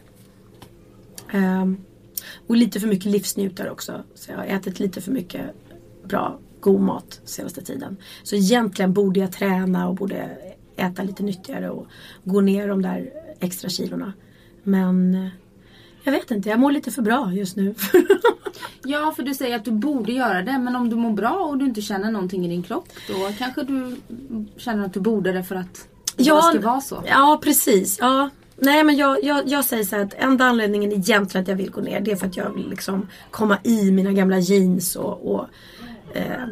Um, och lite för mycket livsnjutare också. Så jag har ätit lite för mycket bra, god mat senaste tiden. Så egentligen borde jag träna och borde äta lite nyttigare och gå ner de där extra kilorna. Men eh, jag vet inte, jag mår lite för bra just nu. [laughs] ja, för du säger att du borde göra det. Men om du mår bra och du inte känner någonting i din kropp. Då kanske du känner att du borde det för att det ja, ska vara så. Ja, precis. Ja. Nej men jag, jag, jag säger så här att enda anledningen egentligen att jag vill gå ner det är för att jag vill liksom komma i mina gamla jeans och, och eh,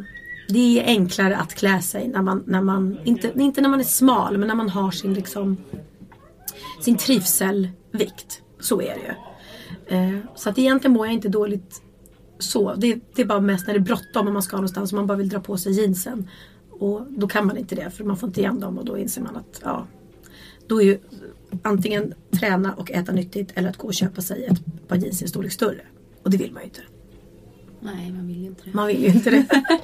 det är enklare att klä sig när man, när man inte, inte när man är smal men när man har sin liksom sin trivselvikt. Så är det ju. Eh, så att egentligen mår jag inte dåligt så. Det, det är bara mest när det är bråttom och man ska någonstans och man bara vill dra på sig jeansen. Och då kan man inte det för man får inte igen dem och då inser man att ja, då är ju antingen träna och äta nyttigt eller att gå och köpa sig ett par jeans i en storlek större. Och det vill man ju inte. Nej, man vill ju inte det. Man vill ju inte det. [laughs]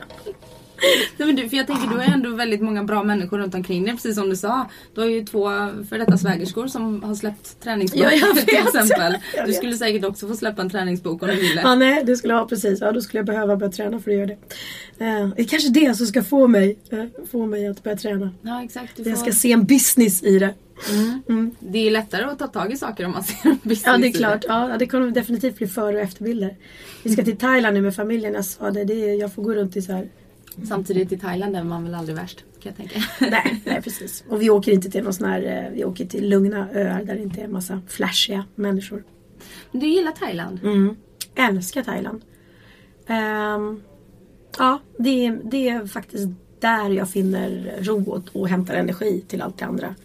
Nej, men du, för jag tänker du har ändå väldigt många bra människor runt omkring dig precis som du sa. Du har ju två för detta svägerskor som har släppt träningsbok Ja, jag [laughs] till exempel. Du skulle säkert också få släppa en träningsbok om du ville. Ja, nej, det skulle jag precis. Ja, då skulle jag behöva börja träna för att göra det. Eh, det är kanske det som ska få mig, eh, få mig att börja träna. Ja exakt. Du Jag får... ska se en business i det. mm. Mm. Det är lättare att ta tag i saker om man ser en business Ja, det är klart. Ja, det kommer definitivt bli före och efterbilder. Vi ska till Thailand nu med familjen. Jag sa det, det är, jag får gå runt i så här. Samtidigt i Thailand är man väl aldrig värst kan jag tänka. [laughs] Nej, nej precis. Och vi åker inte till någon sån här, eh, vi åker till lugna öar där det inte är en massa flashiga människor. Men du gillar Thailand? Mm. Älskar Thailand. Ehm, ja, det är, det är faktiskt där jag finner ro och, och hämtar energi till allt det andra.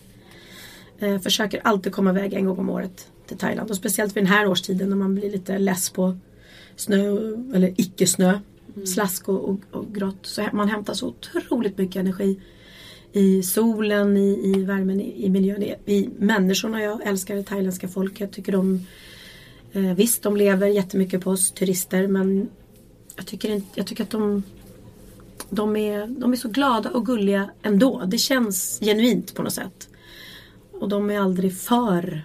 Eh, försöker alltid komma iväg en gång om året till Thailand. Och speciellt vid den här årstiden när man blir lite less på snö eller icke-snö. Mm. Slask och, och, och grått. Så man hämtar så otroligt mycket energi i solen, i, i värmen, i, i miljön, i, i människorna. Jag älskar det thailändska folket. Tycker de Eh, visst, de lever jättemycket på oss turister men jag tycker, inte, jag tycker att de, de, är, de är så glada och gulliga ändå. Det känns genuint på något sätt. Och de är aldrig för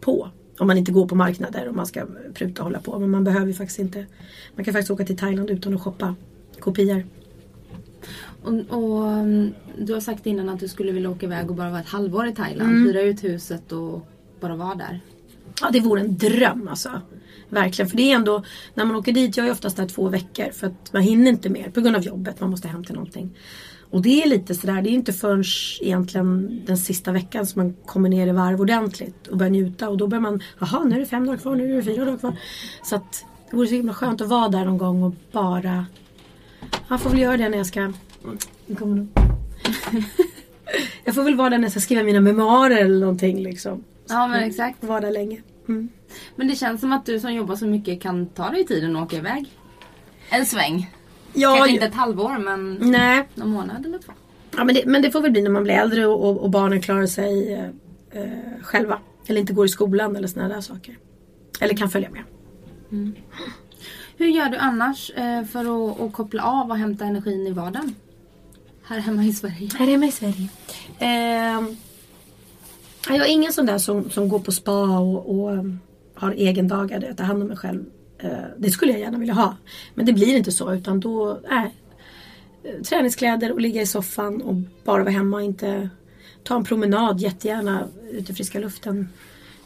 på. Om man inte går på marknader och man ska pruta och hålla på. Men man behöver faktiskt inte. Man kan faktiskt åka till Thailand utan att shoppa kopior. Och, och um, du har sagt innan att du skulle vilja åka iväg och bara vara ett halvår i Thailand. Mm. Hyra ut huset och bara vara där. Ja, det vore en dröm alltså. Verkligen. För det är ändå, när man åker dit, jag är oftast där två veckor för att man hinner inte mer på grund av jobbet. Man måste hem till någonting. Och det är lite sådär, det är inte förrän egentligen den sista veckan som man kommer ner i varv ordentligt och börjar njuta. Och då börjar man, jaha nu är det fem dagar kvar, nu är det fyra dagar kvar. Så att det vore så himla skönt att vara där någon gång och bara... Jag får väl göra det när jag ska... Nu kommer de. [laughs] Jag får väl vara där när jag ska skriva mina memoarer eller någonting liksom. Ja men exakt. Vara där länge. Mm. Men det känns som att du som jobbar så mycket kan ta dig tiden och åka iväg. En sväng. Ja, Kanske inte ett halvår men Nej, någon månad eller två. ja, men, det, men det får väl bli när man blir äldre och, och, och barnen klarar sig eh, eh, själva. Eller inte går i skolan eller såna där saker. Eller kan följa med. Hur gör du annars eh, för att, att koppla av och hämta energin i vardagen? Här hemma i Sverige. Här hemma i Sverige. Eh, jag är ingen sån där som, som går på spa och, och har egen dagar där jag tar hand om mig själv. Eh, det skulle jag gärna vilja ha. Men det blir inte så utan då är eh, träningskläder och ligga i soffan och bara vara hemma och inte ta en promenad jättegärna ute i friska luften.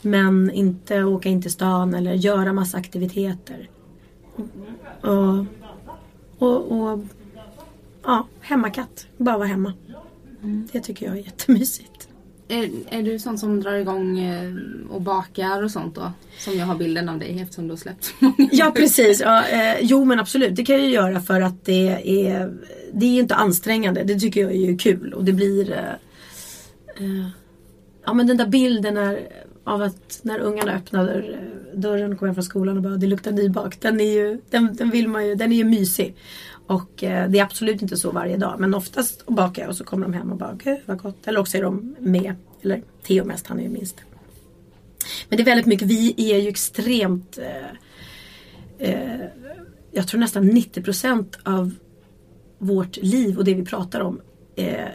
Men inte åka in till stan eller göra massa aktiviteter. Och, och, och ja, hemmakatt. Bara vara hemma. Det tycker jag är jättemysigt. Är, är du sån som drar igång eh, och bakar och sånt då? Som jag har bilden av dig eftersom du har släppt Ja precis. Ja, [laughs] eh, jo men absolut. Det kan jag ju göra för att det är Det är inte ansträngande. Det tycker jag är ju kul och det blir eh, eh, Ja men den där bilden är, av att när ungarna öppnar eh, dörren och kommer från skolan och bara det luktar nybakt. Den är ju, den, den vill man ju, den är ju mysig. Och eh, det är absolut inte så varje dag men oftast bakar jag och så kommer de hem och bara gud vad gott. Eller också är de med. Eller Theo mest, han är ju minst. Men det är väldigt mycket, vi är ju extremt eh, eh, jag tror nästan 90% av vårt liv och det vi pratar om eh,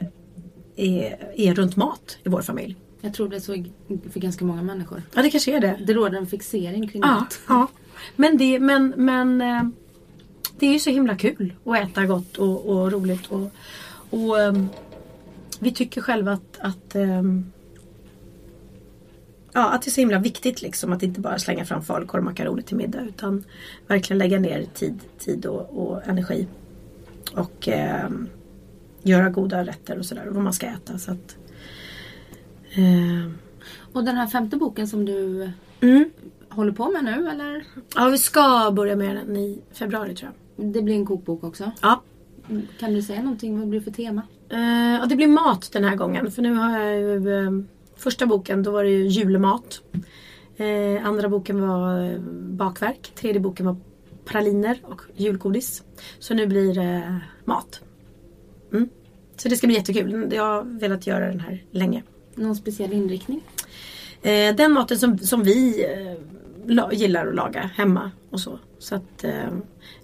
är, är runt mat i vår familj. Jag tror det är så för ganska många människor. Ja det kanske är det. Det råder en fixering kring Ja, mat. ja. Men, det, men, men eh, det är ju så himla kul att äta gott och, och roligt. Och, och ehm, vi tycker själva att, att ehm, Ja, att det är så himla viktigt liksom att inte bara slänga fram falukorv och makaroner till middag utan verkligen lägga ner tid, tid och, och energi. Och ehm, göra goda rätter och sådär, vad man ska äta. Så att, ehm, Och den här femte boken som du mm. håller på med nu eller? Ja, vi ska börja med den i februari tror jag. Det blir en kokbok också. Ja, Kan du säga någonting? Vad blir det för tema? Eh, ja, det blir mat den här gången. För nu har jag ju... eh, första boken då var det ju julmat. Eh, andra boken var bakverk. Tredje boken var praliner och julgodis. Så nu blir det mat. Mm. Så det ska bli jättekul. Jag har velat göra den här länge. Någon speciell inriktning? Den maten som, som vi la, gillar att laga hemma och så. Så att eh,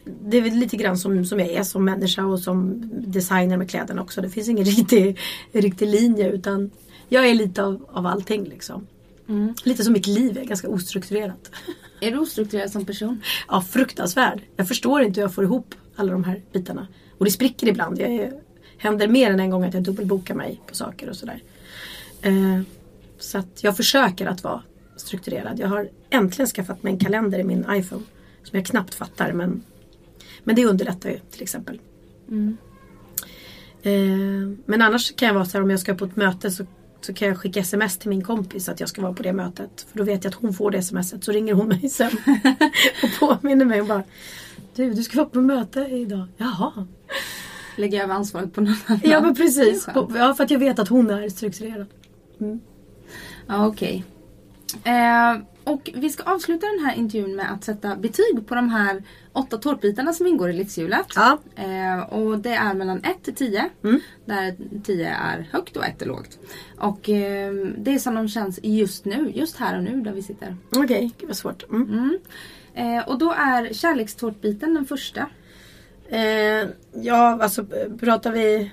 det är väl lite grann som, som jag är som människa och som designer med kläderna också. Det finns ingen [laughs] riktig, riktig linje utan jag är lite av, av allting liksom. Mm. Lite som mitt liv är, ganska ostrukturerat. [laughs] Är du ostrukturerad som person? Ja, fruktansvärd. Jag förstår inte hur jag får ihop alla de här bitarna. Och det spricker ibland. Jag är, händer mer än en gång att jag dubbelbokar mig på saker och sådär. Eh, så att jag försöker att vara strukturerad. Jag har äntligen skaffat mig en kalender i min iPhone. Som jag knappt fattar men, men det underlättar ju till exempel. Mm. Eh, men annars kan jag vara så här om jag ska på ett möte så, så kan jag skicka sms till min kompis att jag ska vara på det mötet. För då vet jag att hon får det smset så ringer hon mig sen. [laughs] och påminner mig och bara Du, du ska vara på möte idag. Jaha. Lägga över ansvaret på någon annan. Ja men precis. Ja för att jag vet att hon är strukturerad. Mm. Ja, okej. Eh, och vi ska avsluta den här intervjun med att sätta betyg på de här åtta tårtbitarna som ingår i livshjulet. Ja. Eh, och det är mellan 1 till 10. Mm. Där 10 är högt och 1 är lågt. Och eh, det är som de känns just nu, just här och nu där vi sitter. Okej, gud vad svårt. Mm. Mm. Eh, och då är kärlekstårtbiten den första. Eh, ja alltså pratar vi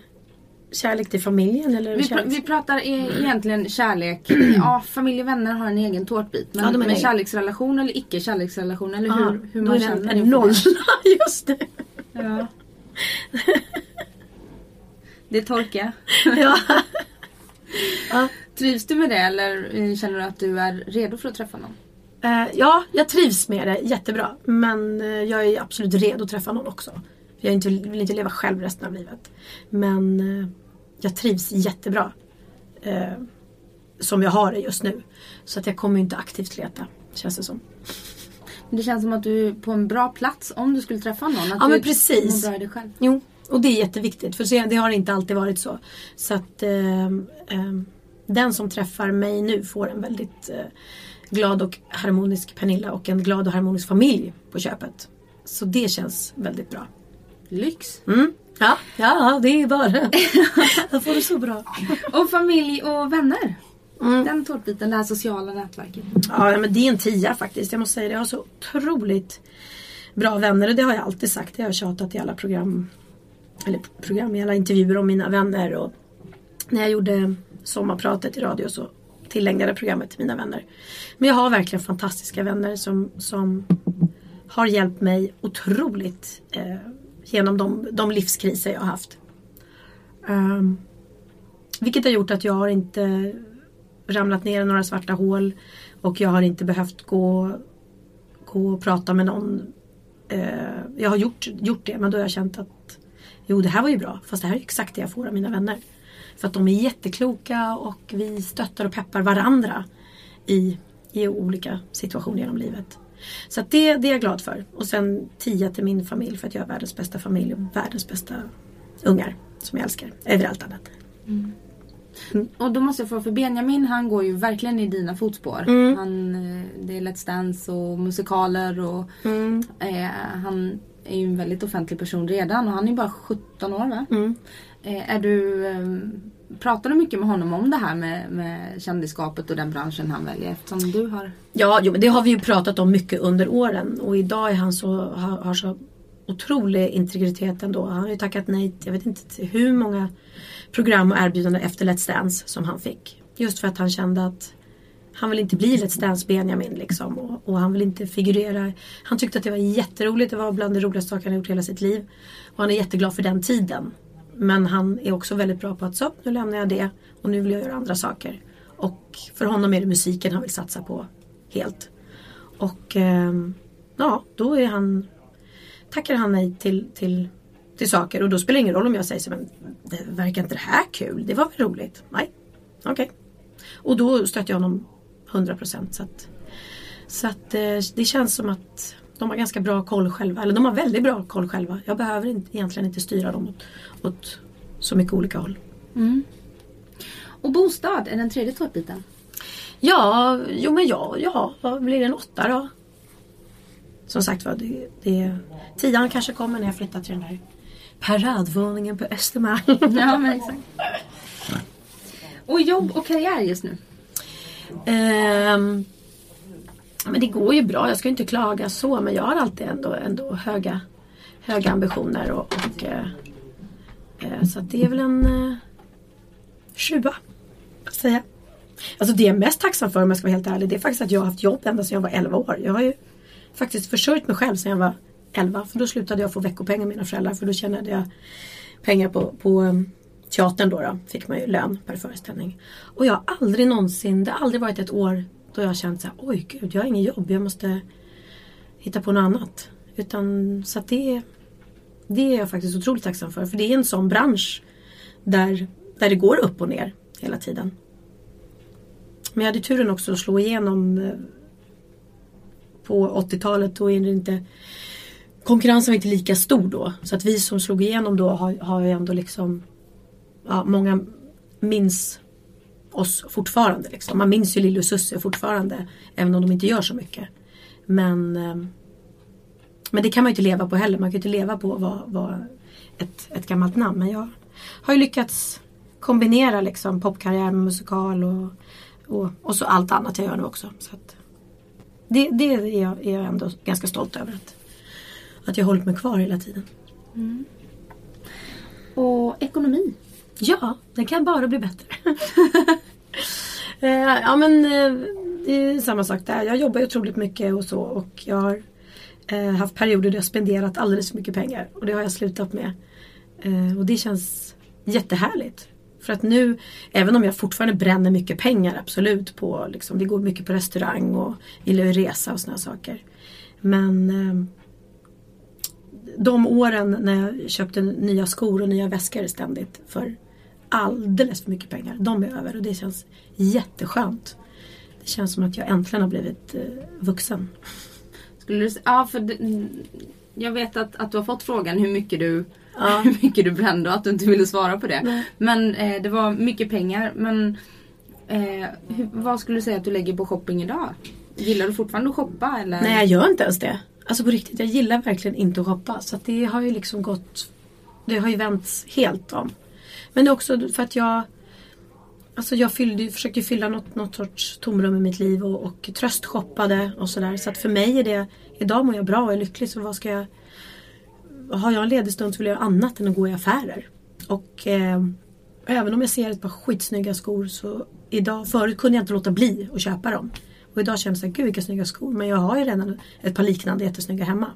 kärlek till familjen eller Vi, pr- vi pratar e- egentligen kärlek. [clears throat] Ja, familj och vänner har en egen tårtbit. Men, Ja, men egen. kärleksrelation eller icke kärleksrelation eller Ja, hur, hur då man känner noll. [laughs] Just det. Ja. Det är torka. [laughs] ja. ja. Trivs du med det eller eh, känner du att du är redo för att träffa någon? Eh, ja, jag trivs med det jättebra. Men eh, jag är absolut redo att träffa någon också. Jag vill inte leva själv resten av livet. Men jag trivs jättebra. Eh, som jag har det just nu. Så att jag kommer inte aktivt leta. Känns det som. Det känns som att du är på en bra plats om du skulle träffa någon. Att Ja, du men precis. mår bra i dig själv. Jo, och det är jätteviktigt. För det har inte alltid varit så. Så att eh, eh, den som träffar mig nu får en väldigt eh, glad och harmonisk Pernilla och en glad och harmonisk familj på köpet. Så det känns väldigt bra. Lyx. Mm. Ja, ja, det är bara. [laughs] jag får det så bra. Och familj och vänner. Mm. Den tårtbiten, det här sociala nätverket. Ja, men det är en tia faktiskt. Jag måste säga det. Jag har så otroligt bra vänner och det har jag alltid sagt. Det har jag tjatat i alla program. Eller program, i alla intervjuer om mina vänner. Och när jag gjorde sommarpratet i radio så tillägnade programmet till mina vänner. Men jag har verkligen fantastiska vänner som, som har hjälpt mig otroligt eh, genom de, de livskriser jag har haft. Um, vilket har gjort att jag har inte ramlat ner i några svarta hål och jag har inte behövt gå, gå och prata med någon. Uh, jag har gjort, gjort det men då har jag känt att jo det här var ju bra fast det här är exakt det jag får av mina vänner. För att de är jättekloka och vi stöttar och peppar varandra i, i olika situationer genom livet. Så det, det är jag glad för. Och sen tia till min familj för att jag har världens bästa familj och världens bästa ungar som jag älskar över allt annat. Och då måste jag fråga, för Benjamin han går ju verkligen i dina fotspår. Mm. Han, eh, det är Let's Dance och musikaler och Mm. eh, han är ju en väldigt offentlig person redan och han är bara 17 år va? Mm. Eh, är du, eh, pratar du mycket med honom om det här med, med kändisskapet och den branschen han väljer eftersom du har Ja, jo, men det har vi ju pratat om mycket under åren och idag är han så, har, har så otrolig integritet ändå. Han har ju tackat nej till, jag vet inte till hur många program och erbjudanden efter Let's Dance som han fick. Just för att han kände att han vill inte bli Let's Dance Benjamin liksom och, och han vill inte figurera. Han tyckte att det var jätteroligt, det var bland det roligaste saker han gjort hela sitt liv. Och han är jätteglad för den tiden. Men han är också väldigt bra på att så, nu lämnar jag det och nu vill jag göra andra saker. Och för honom är det musiken han vill satsa på helt. Och eh, ja, då är han tackar han nej till, till, till saker och då spelar det ingen roll om jag säger så men det verkar inte det här kul? Det var väl roligt? Nej, okej. Och då stöter jag honom 100% så att, så att eh, det känns som att de har ganska bra koll själva. Eller de har väldigt bra koll själva. Jag behöver inte, egentligen inte styra dem åt, åt så mycket olika håll. Mm. Och bostad är den tredje tårtbiten. Ja, jo men ja, ja, vad blir det en åtta då? som sagt var, det, det, tian kanske kommer när jag flyttar till den där paradvåningen på Östermalm. [laughs] Ja, men exakt. Och jobb och karriär just nu? Ehm, men det går ju bra, jag ska inte klaga så men jag har alltid ändå, ändå höga, höga ambitioner och, och eh, eh så att det är väl en eh, sjua. Säga. Alltså det jag är mest tacksam för om jag ska vara helt ärlig det är faktiskt att jag har haft jobb ända sedan jag var 11 år. Jag har ju faktiskt försörjt mig själv sedan jag var 11 för då slutade jag få veckopengar av mina föräldrar för då tjänade jag pengar på, på eh, teatern då, då fick man ju lön per föreställning. Och jag har aldrig någonsin, det har aldrig varit ett år då jag har känt så här, oj gud jag har inget jobb, jag måste hitta på något annat. Utan så att det, det är jag faktiskt otroligt tacksam för. För det är en sån bransch där, där det går upp och ner hela tiden. Men jag hade turen också att slå igenom eh, på 80-talet. Då är det inte konkurrensen var inte lika stor då. Så att vi som slog igenom då har, har ju ändå liksom ja, Många minns oss fortfarande. Liksom. Man minns ju Lille och Susse fortfarande. Även om de inte gör så mycket. Men ehm, Men det kan man ju inte leva på heller. Man kan ju inte leva på att vara ett, ett gammalt namn. Men jag har ju lyckats kombinera liksom popkarriär med musikal och, och, och så allt annat jag gör nu också. Så att, det, det är, jag, är jag ändå ganska stolt över. Att, att jag har hållit mig kvar hela tiden. Mm. Och ekonomi? Ja, den kan bara bli bättre. [laughs] Eh, ja men eh, det är samma sak där. Jag jobbar ju otroligt mycket och så och jag har eh, haft perioder där jag spenderat alldeles för mycket pengar och det har jag slutat med. Och det känns jättehärligt. För att nu, även om jag fortfarande bränner mycket pengar absolut på, liksom, vi går mycket på restaurang och gillar att resa och sådana saker. Men de åren när jag köpte nya skor och nya väskor ständigt för alldeles för mycket pengar. De är över och det känns jätteskönt. Det känns som att jag äntligen har blivit eh, vuxen. Skulle du, ja, för det, mm, jag vet att, att du har fått frågan hur mycket du, Ja. [laughs] hur mycket du brände och att du inte ville svara på det. Nej. Men eh, det var mycket pengar. Men eh, hur, vad skulle du säga att du lägger på shopping idag? Gillar du fortfarande att shoppa? Eller? Nej jag gör inte ens det. Alltså på riktigt, jag gillar verkligen inte att shoppa. Så det har ju liksom gått Det har ju vänts helt om. Men det är också för att jag Alltså jag fyllde, försökte fylla något, något sorts tomrum i mitt liv och, och tröstshoppade och sådär. Så att för mig är det Idag mår jag bra och är lycklig så vad ska jag Har jag en ledig stund så vill jag göra annat än att gå i affärer. Och eh, även om jag ser ett par skitsnygga skor så idag, förut kunde jag inte låta bli att köpa dem. Och idag känner jag såhär, gud vilka snygga skor. Men jag har ju redan ett par liknande jättesnygga hemma.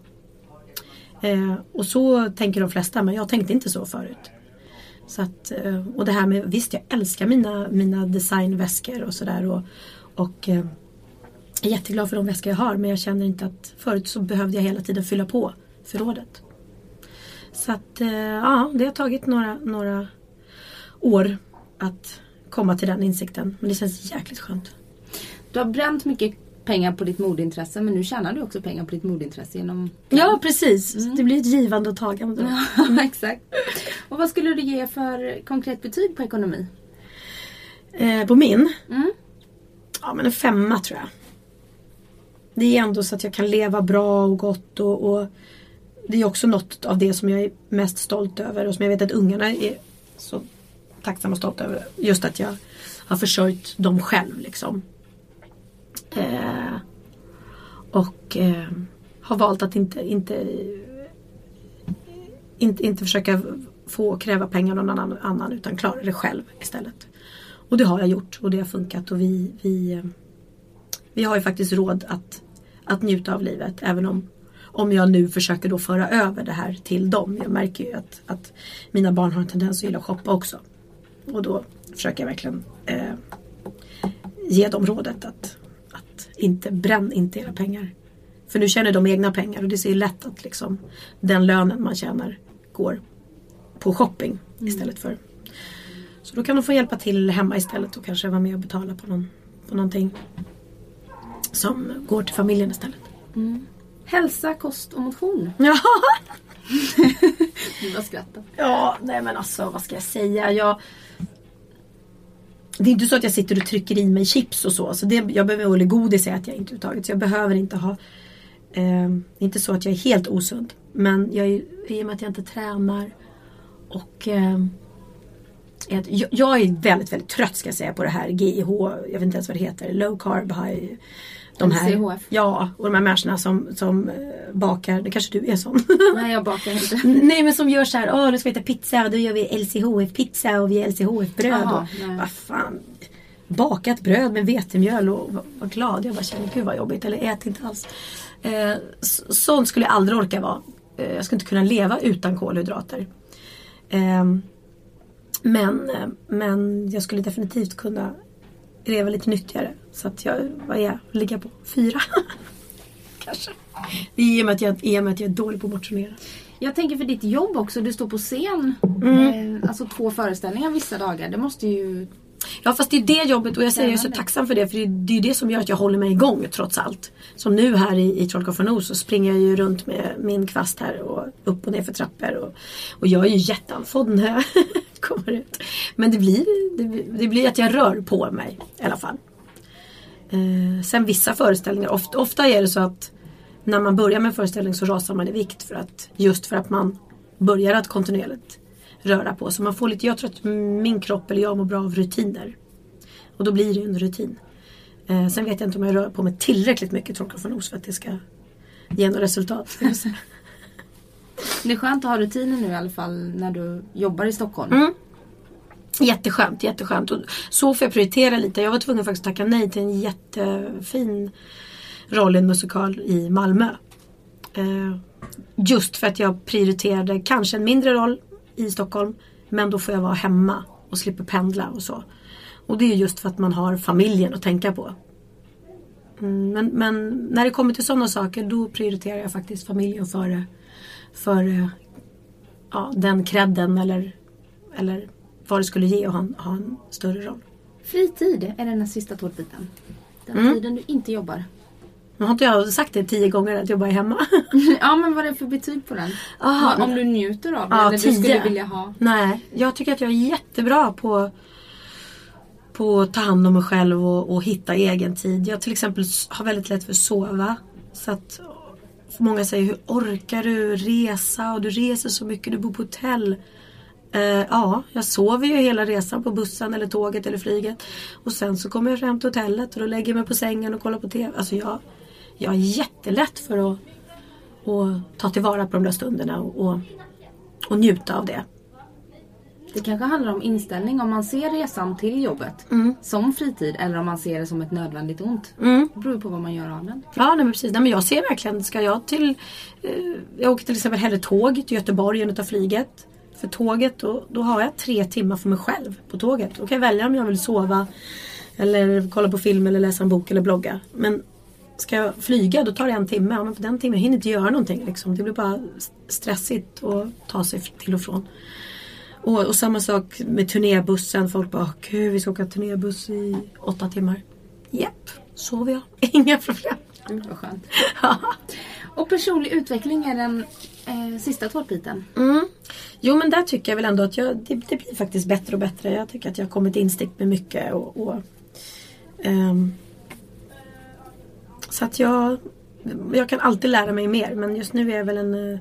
Eh, och så tänker de flesta men jag tänkte inte så förut. Så att, eh, och det här med, visst jag älskar mina, mina designväskor och sådär. Och, och eh, är jätteglad för de väskor jag har men jag känner inte att förut så behövde jag hela tiden fylla på förrådet. Så att eh, ja, det har tagit några, några år att komma till den insikten. Men det känns jäkligt skönt. Du har bränt mycket pengar på ditt modintresse men nu tjänar du också pengar på ditt modintresse genom Ja precis, det blir ett givande och tagande. Ja, [laughs] exakt. Och vad skulle du ge för konkret betyg på ekonomi? Eh, på min? Mm. Ja men en femma tror jag. Det är ändå så att jag kan leva bra och gott och, och det är också något av det som jag är mest stolt över och som jag vet att ungarna är så tacksamma och stolta över. Just att jag har försörjt dem själv liksom. Eh, och eh, har valt att inte, inte, inte, inte försöka få kräva pengar av någon annan, annan utan klara det själv istället. Och det har jag gjort och det har funkat och vi, vi, eh, vi har ju faktiskt råd att, att njuta av livet även om, om jag nu försöker då föra över det här till dem. Jag märker ju att, att mina barn har en tendens att gilla att shoppa också. Och då försöker jag verkligen eh, ge dem rådet att inte bränn inte era pengar. För nu tjänar de egna pengar och det är lätt att liksom den lönen man tjänar går på shopping istället för så då kan de få hjälpa till hemma istället och kanske vara med och betala på, någon, på någonting som går till familjen istället. Hälsa, kost och motion. [laughs] Ja, Du bara skrattar. ja nej men alltså vad ska jag säga? Jag, det är inte så att jag sitter och trycker i mig chips och så. så det, jag behöver, eller godis äter jag att jag inte överhuvudtaget. Så jag behöver inte ha Eh, inte så att jag är helt osund. Men jag är, i och med att jag inte tränar och eh, jag, jag är väldigt, väldigt trött ska jag säga på det här GIH, jag vet inte ens vad det heter, low carb high de här, LCHF. Ja, och de här människorna som, som eh, bakar, det kanske du är sån. [laughs] Nej jag bakar inte. [laughs] Nej men som gör så här, åh nu ska vi äta pizza och då gör vi LCHF pizza och vi gör LCHF bröd. Jaha, och, nej. vad fan. Bakat bröd med vetemjöl och var, glad. Jag bara känner, gud vad jobbigt. Eller ät inte alls. Eh, så- sånt skulle jag aldrig orka vara. Eh, jag skulle inte kunna leva utan kolhydrater. Eh, men, men jag skulle definitivt kunna leva lite nyttigare. Så att jag, vad är jag, ligga på fyra. [laughs] Kanske. I och, med att jag, I med att jag är dålig på att motionera. Jag tänker för ditt jobb också, du står på scen. Mm. Eh, alltså två föreställningar vissa dagar. Det måste ju... Ja fast det är det jobbet och jag säger jag är så tacksam för det för det, är det som gör att jag håller mig igång trots allt. Som nu här i, i Trollkarlsförnos så springer jag ju runt med min kvast här och upp och ner för trappor. Och, och jag är ju jätteandfådd när jag [laughs] kommer ut. Men det blir, det, det blir att jag rör på mig i alla fall. Eh, sen vissa föreställningar, ofta, ofta är det så att när man börjar med en föreställning så rasar man i vikt för att just för att man börjar att kontinuerligt röra på sig. Man får lite, jag tror att min kropp eller jag mår bra av rutiner. Och då blir det en rutin. Eh, sen vet jag inte om jag rör på mig tillräckligt mycket trollkarlsförnos för att det ska ge något resultat. [laughs] Det är skönt att ha rutiner nu i alla fall när du jobbar i Stockholm. Mm. Jätteskönt, jätteskönt. Och så får jag prioritera lite. Jag var tvungen faktiskt att tacka nej till en jättefin roll i en musikal i Malmö. Eh, just för att jag prioriterade kanske en mindre roll i Stockholm. Men då får jag vara hemma och slipper pendla och så. Och det är just för att man har familjen att tänka på. Mm, men, men när det kommer till sådana saker då prioriterar jag faktiskt familjen före, före ja, den credden eller, eller vad det skulle ge att ha ha en större roll. Fritid är den sista tårtbiten. Den Mm. tiden du inte jobbar. Nu har inte jag sagt det tio gånger att jag bara är hemma? [laughs] ja men vad är det för betyg på den? Aha. Om du njuter av den Ja, eller du tio. skulle vilja ha. Nej, jag tycker att jag är jättebra på, på att ta hand om mig själv och, och hitta egen tid. Jag till exempel har väldigt lätt för att sova. Så att många säger, hur orkar du resa? Och du reser så mycket, du bor på hotell. Eh, ja, jag sover ju hela resan på bussen eller tåget eller flyget. Och sen så kommer jag fram till hotellet och då lägger jag mig på sängen och kollar på TV. Alltså jag, jag är jättelätt för att, att ta tillvara på de där stunderna och, och, och njuta av det. Det kanske handlar om inställning om man ser resan till jobbet som fritid eller om man ser det som ett nödvändigt ont. Mm. Det beror på vad man gör av den. Ja, nej, men precis. Nej, men jag ser verkligen, ska jag till... Eh, jag åker till exempel hellre tåg till Göteborg än att ta flyget. För tåget, då, då har jag tre timmar för mig själv på tåget. Då kan jag välja om jag vill sova eller kolla på film eller läsa en bok eller blogga. Men ska jag flyga då tar det en timme. Ja, men på den timmen jag hinner inte göra någonting. Liksom. Det blir bara stressigt att ta sig till och från. Och, och samma sak med turnébussen. Folk bara, "Åh, gud vi ska åka turnébuss i åtta timmar. Japp, sover jag. [laughs] Inga problem. Gud vad skönt. [laughs] Och personlig utveckling är den eh, sista tårtbiten. Mm. Jo men där tycker jag väl ändå att jag, det, det blir faktiskt bättre och bättre. Jag tycker att jag har kommit instick med mycket. Och, och, ehm, så att jag, jag kan alltid lära mig mer men just nu är jag väl en uh,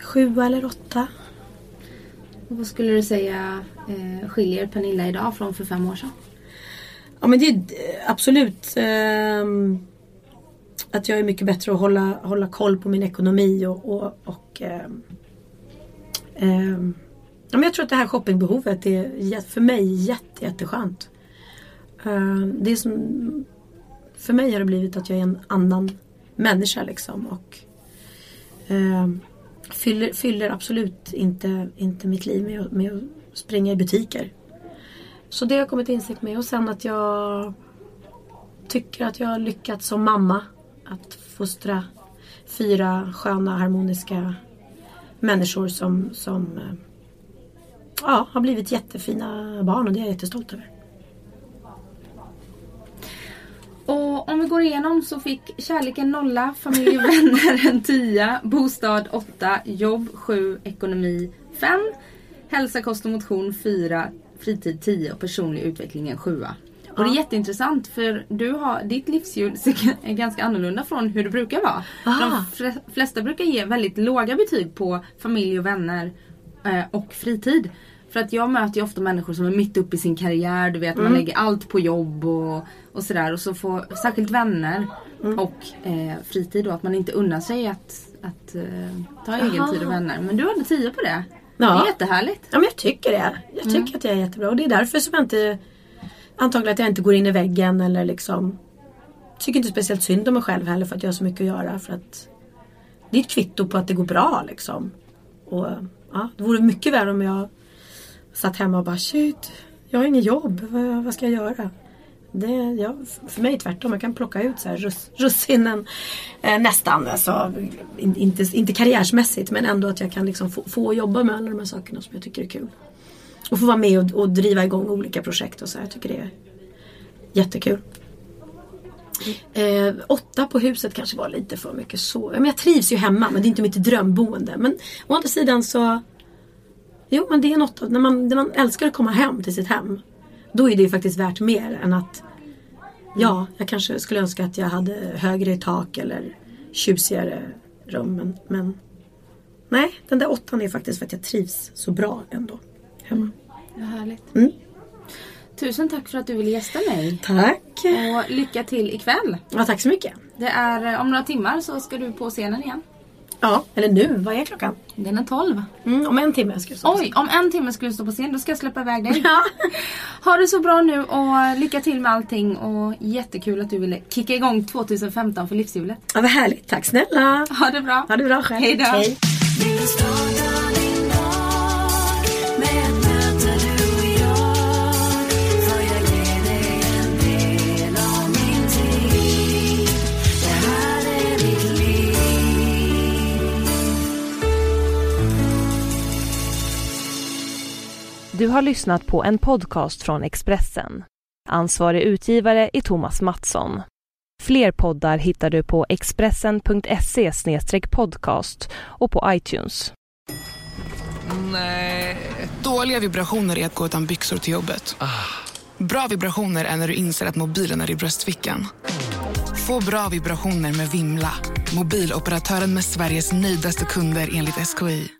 sjua eller åtta. Och vad skulle du säga eh, skiljer Pernilla idag från för fem år sedan? Ja men det är eh, absolut ehm, att jag är mycket bättre att hålla, hålla koll på min ekonomi och, och, och ehm, ehm, ja, men jag tror att det här shoppingbehovet är för mig jätte, jätteskönt. Ehm, det är som, för mig har det blivit att jag är en annan människa liksom och eh, fyller, fyller absolut inte, inte mitt liv med, att- med att springa i butiker. Så det har jag kommit till insikt med. Och sen att jag tycker att jag har lyckats som mamma. Att fostra fyra sköna harmoniska människor som, som eh, ja, har blivit jättefina barn och det är jag jättestolt över. Och om vi går igenom så fick kärleken nolla, familj och vänner [laughs] en tia, bostad åtta, jobb sju, ekonomi fem, hälsa, kost och motion fyra, fritid 10 och personlig utveckling en sjua. Och det är jätteintressant för du har, ditt livshjul [laughs] är ganska annorlunda från hur det brukar vara. Ah. De flesta brukar ge väldigt låga betyg på familj och vänner eh, och fritid. För att jag möter ju ofta människor som är mitt uppe i sin karriär, du vet Mm. man lägger allt på jobb och, och sådär. Och så får särskilt vänner Mm. och eh, fritid då, att man inte unnar sig att, att eh, ta egen Jaha. tid och vänner. Men du hade tio på det. Ja. Det är jättehärligt. Ja men jag tycker det. Jag tycker att jag är jättebra och det är därför som jag inte Antagligen att jag inte går in i väggen eller liksom Tycker inte speciellt synd om mig själv heller för att jag har så mycket att göra för att Det är ett kvitto på att det går bra liksom. Och ja, det vore mycket värre om jag Satt hemma och bara shit Jag har inget jobb, vad, vad ska jag göra? Det, ja, för mig tvärtom, jag kan plocka ut så här russ, russinen eh, nästan. Alltså, in, inte, inte karriärsmässigt men ändå att jag kan liksom få, få jobba med alla de här sakerna som jag tycker är kul. Och få vara med och, och driva igång olika projekt och så. här. Jag tycker det är jättekul. Eh, åtta på huset kanske var lite för mycket så. Men jag trivs ju hemma men det är inte mitt drömboende. Men å andra sidan så Jo men det är något, när man, när man älskar att komma hem till sitt hem. Då är det ju faktiskt värt mer än att Ja, jag kanske skulle önska att jag hade högre i tak eller tjusigare rum. Men, men nej, den där åttan är faktiskt för att jag trivs så bra ändå. Hemma. Vad härligt. Mm. Tusen tack för att du ville gästa mig. Tack! Och lycka till ikväll. Ja, tack så mycket. Det är eh, om några timmar så ska du på scenen igen. Ja, eller nu, vad är klockan? Den är 12. Mm, om en timme ska jag stå. Oj, om en timme ska du stå på scen. Då ska jag släppa iväg dig. Ja. [laughs] Ha det så bra nu och lycka till med allting. Och jättekul att du ville kicka igång 2015 för livshjulet. ja, vad härligt. Tack snälla. Ha det bra. Ha det bra själv. Hej då. Du har lyssnat på en podcast från Expressen. Ansvarig utgivare är Thomas Mattsson. Fler poddar hittar du på expressen.se podcast och på iTunes. Dåliga vibrationer är att gå utan byxor till jobbet. Bra vibrationer är när du inser att mobilen är i bröstfickan. Få bra vibrationer med Vimla. Mobiloperatören med Sveriges nöjdaste kunder enligt SKI.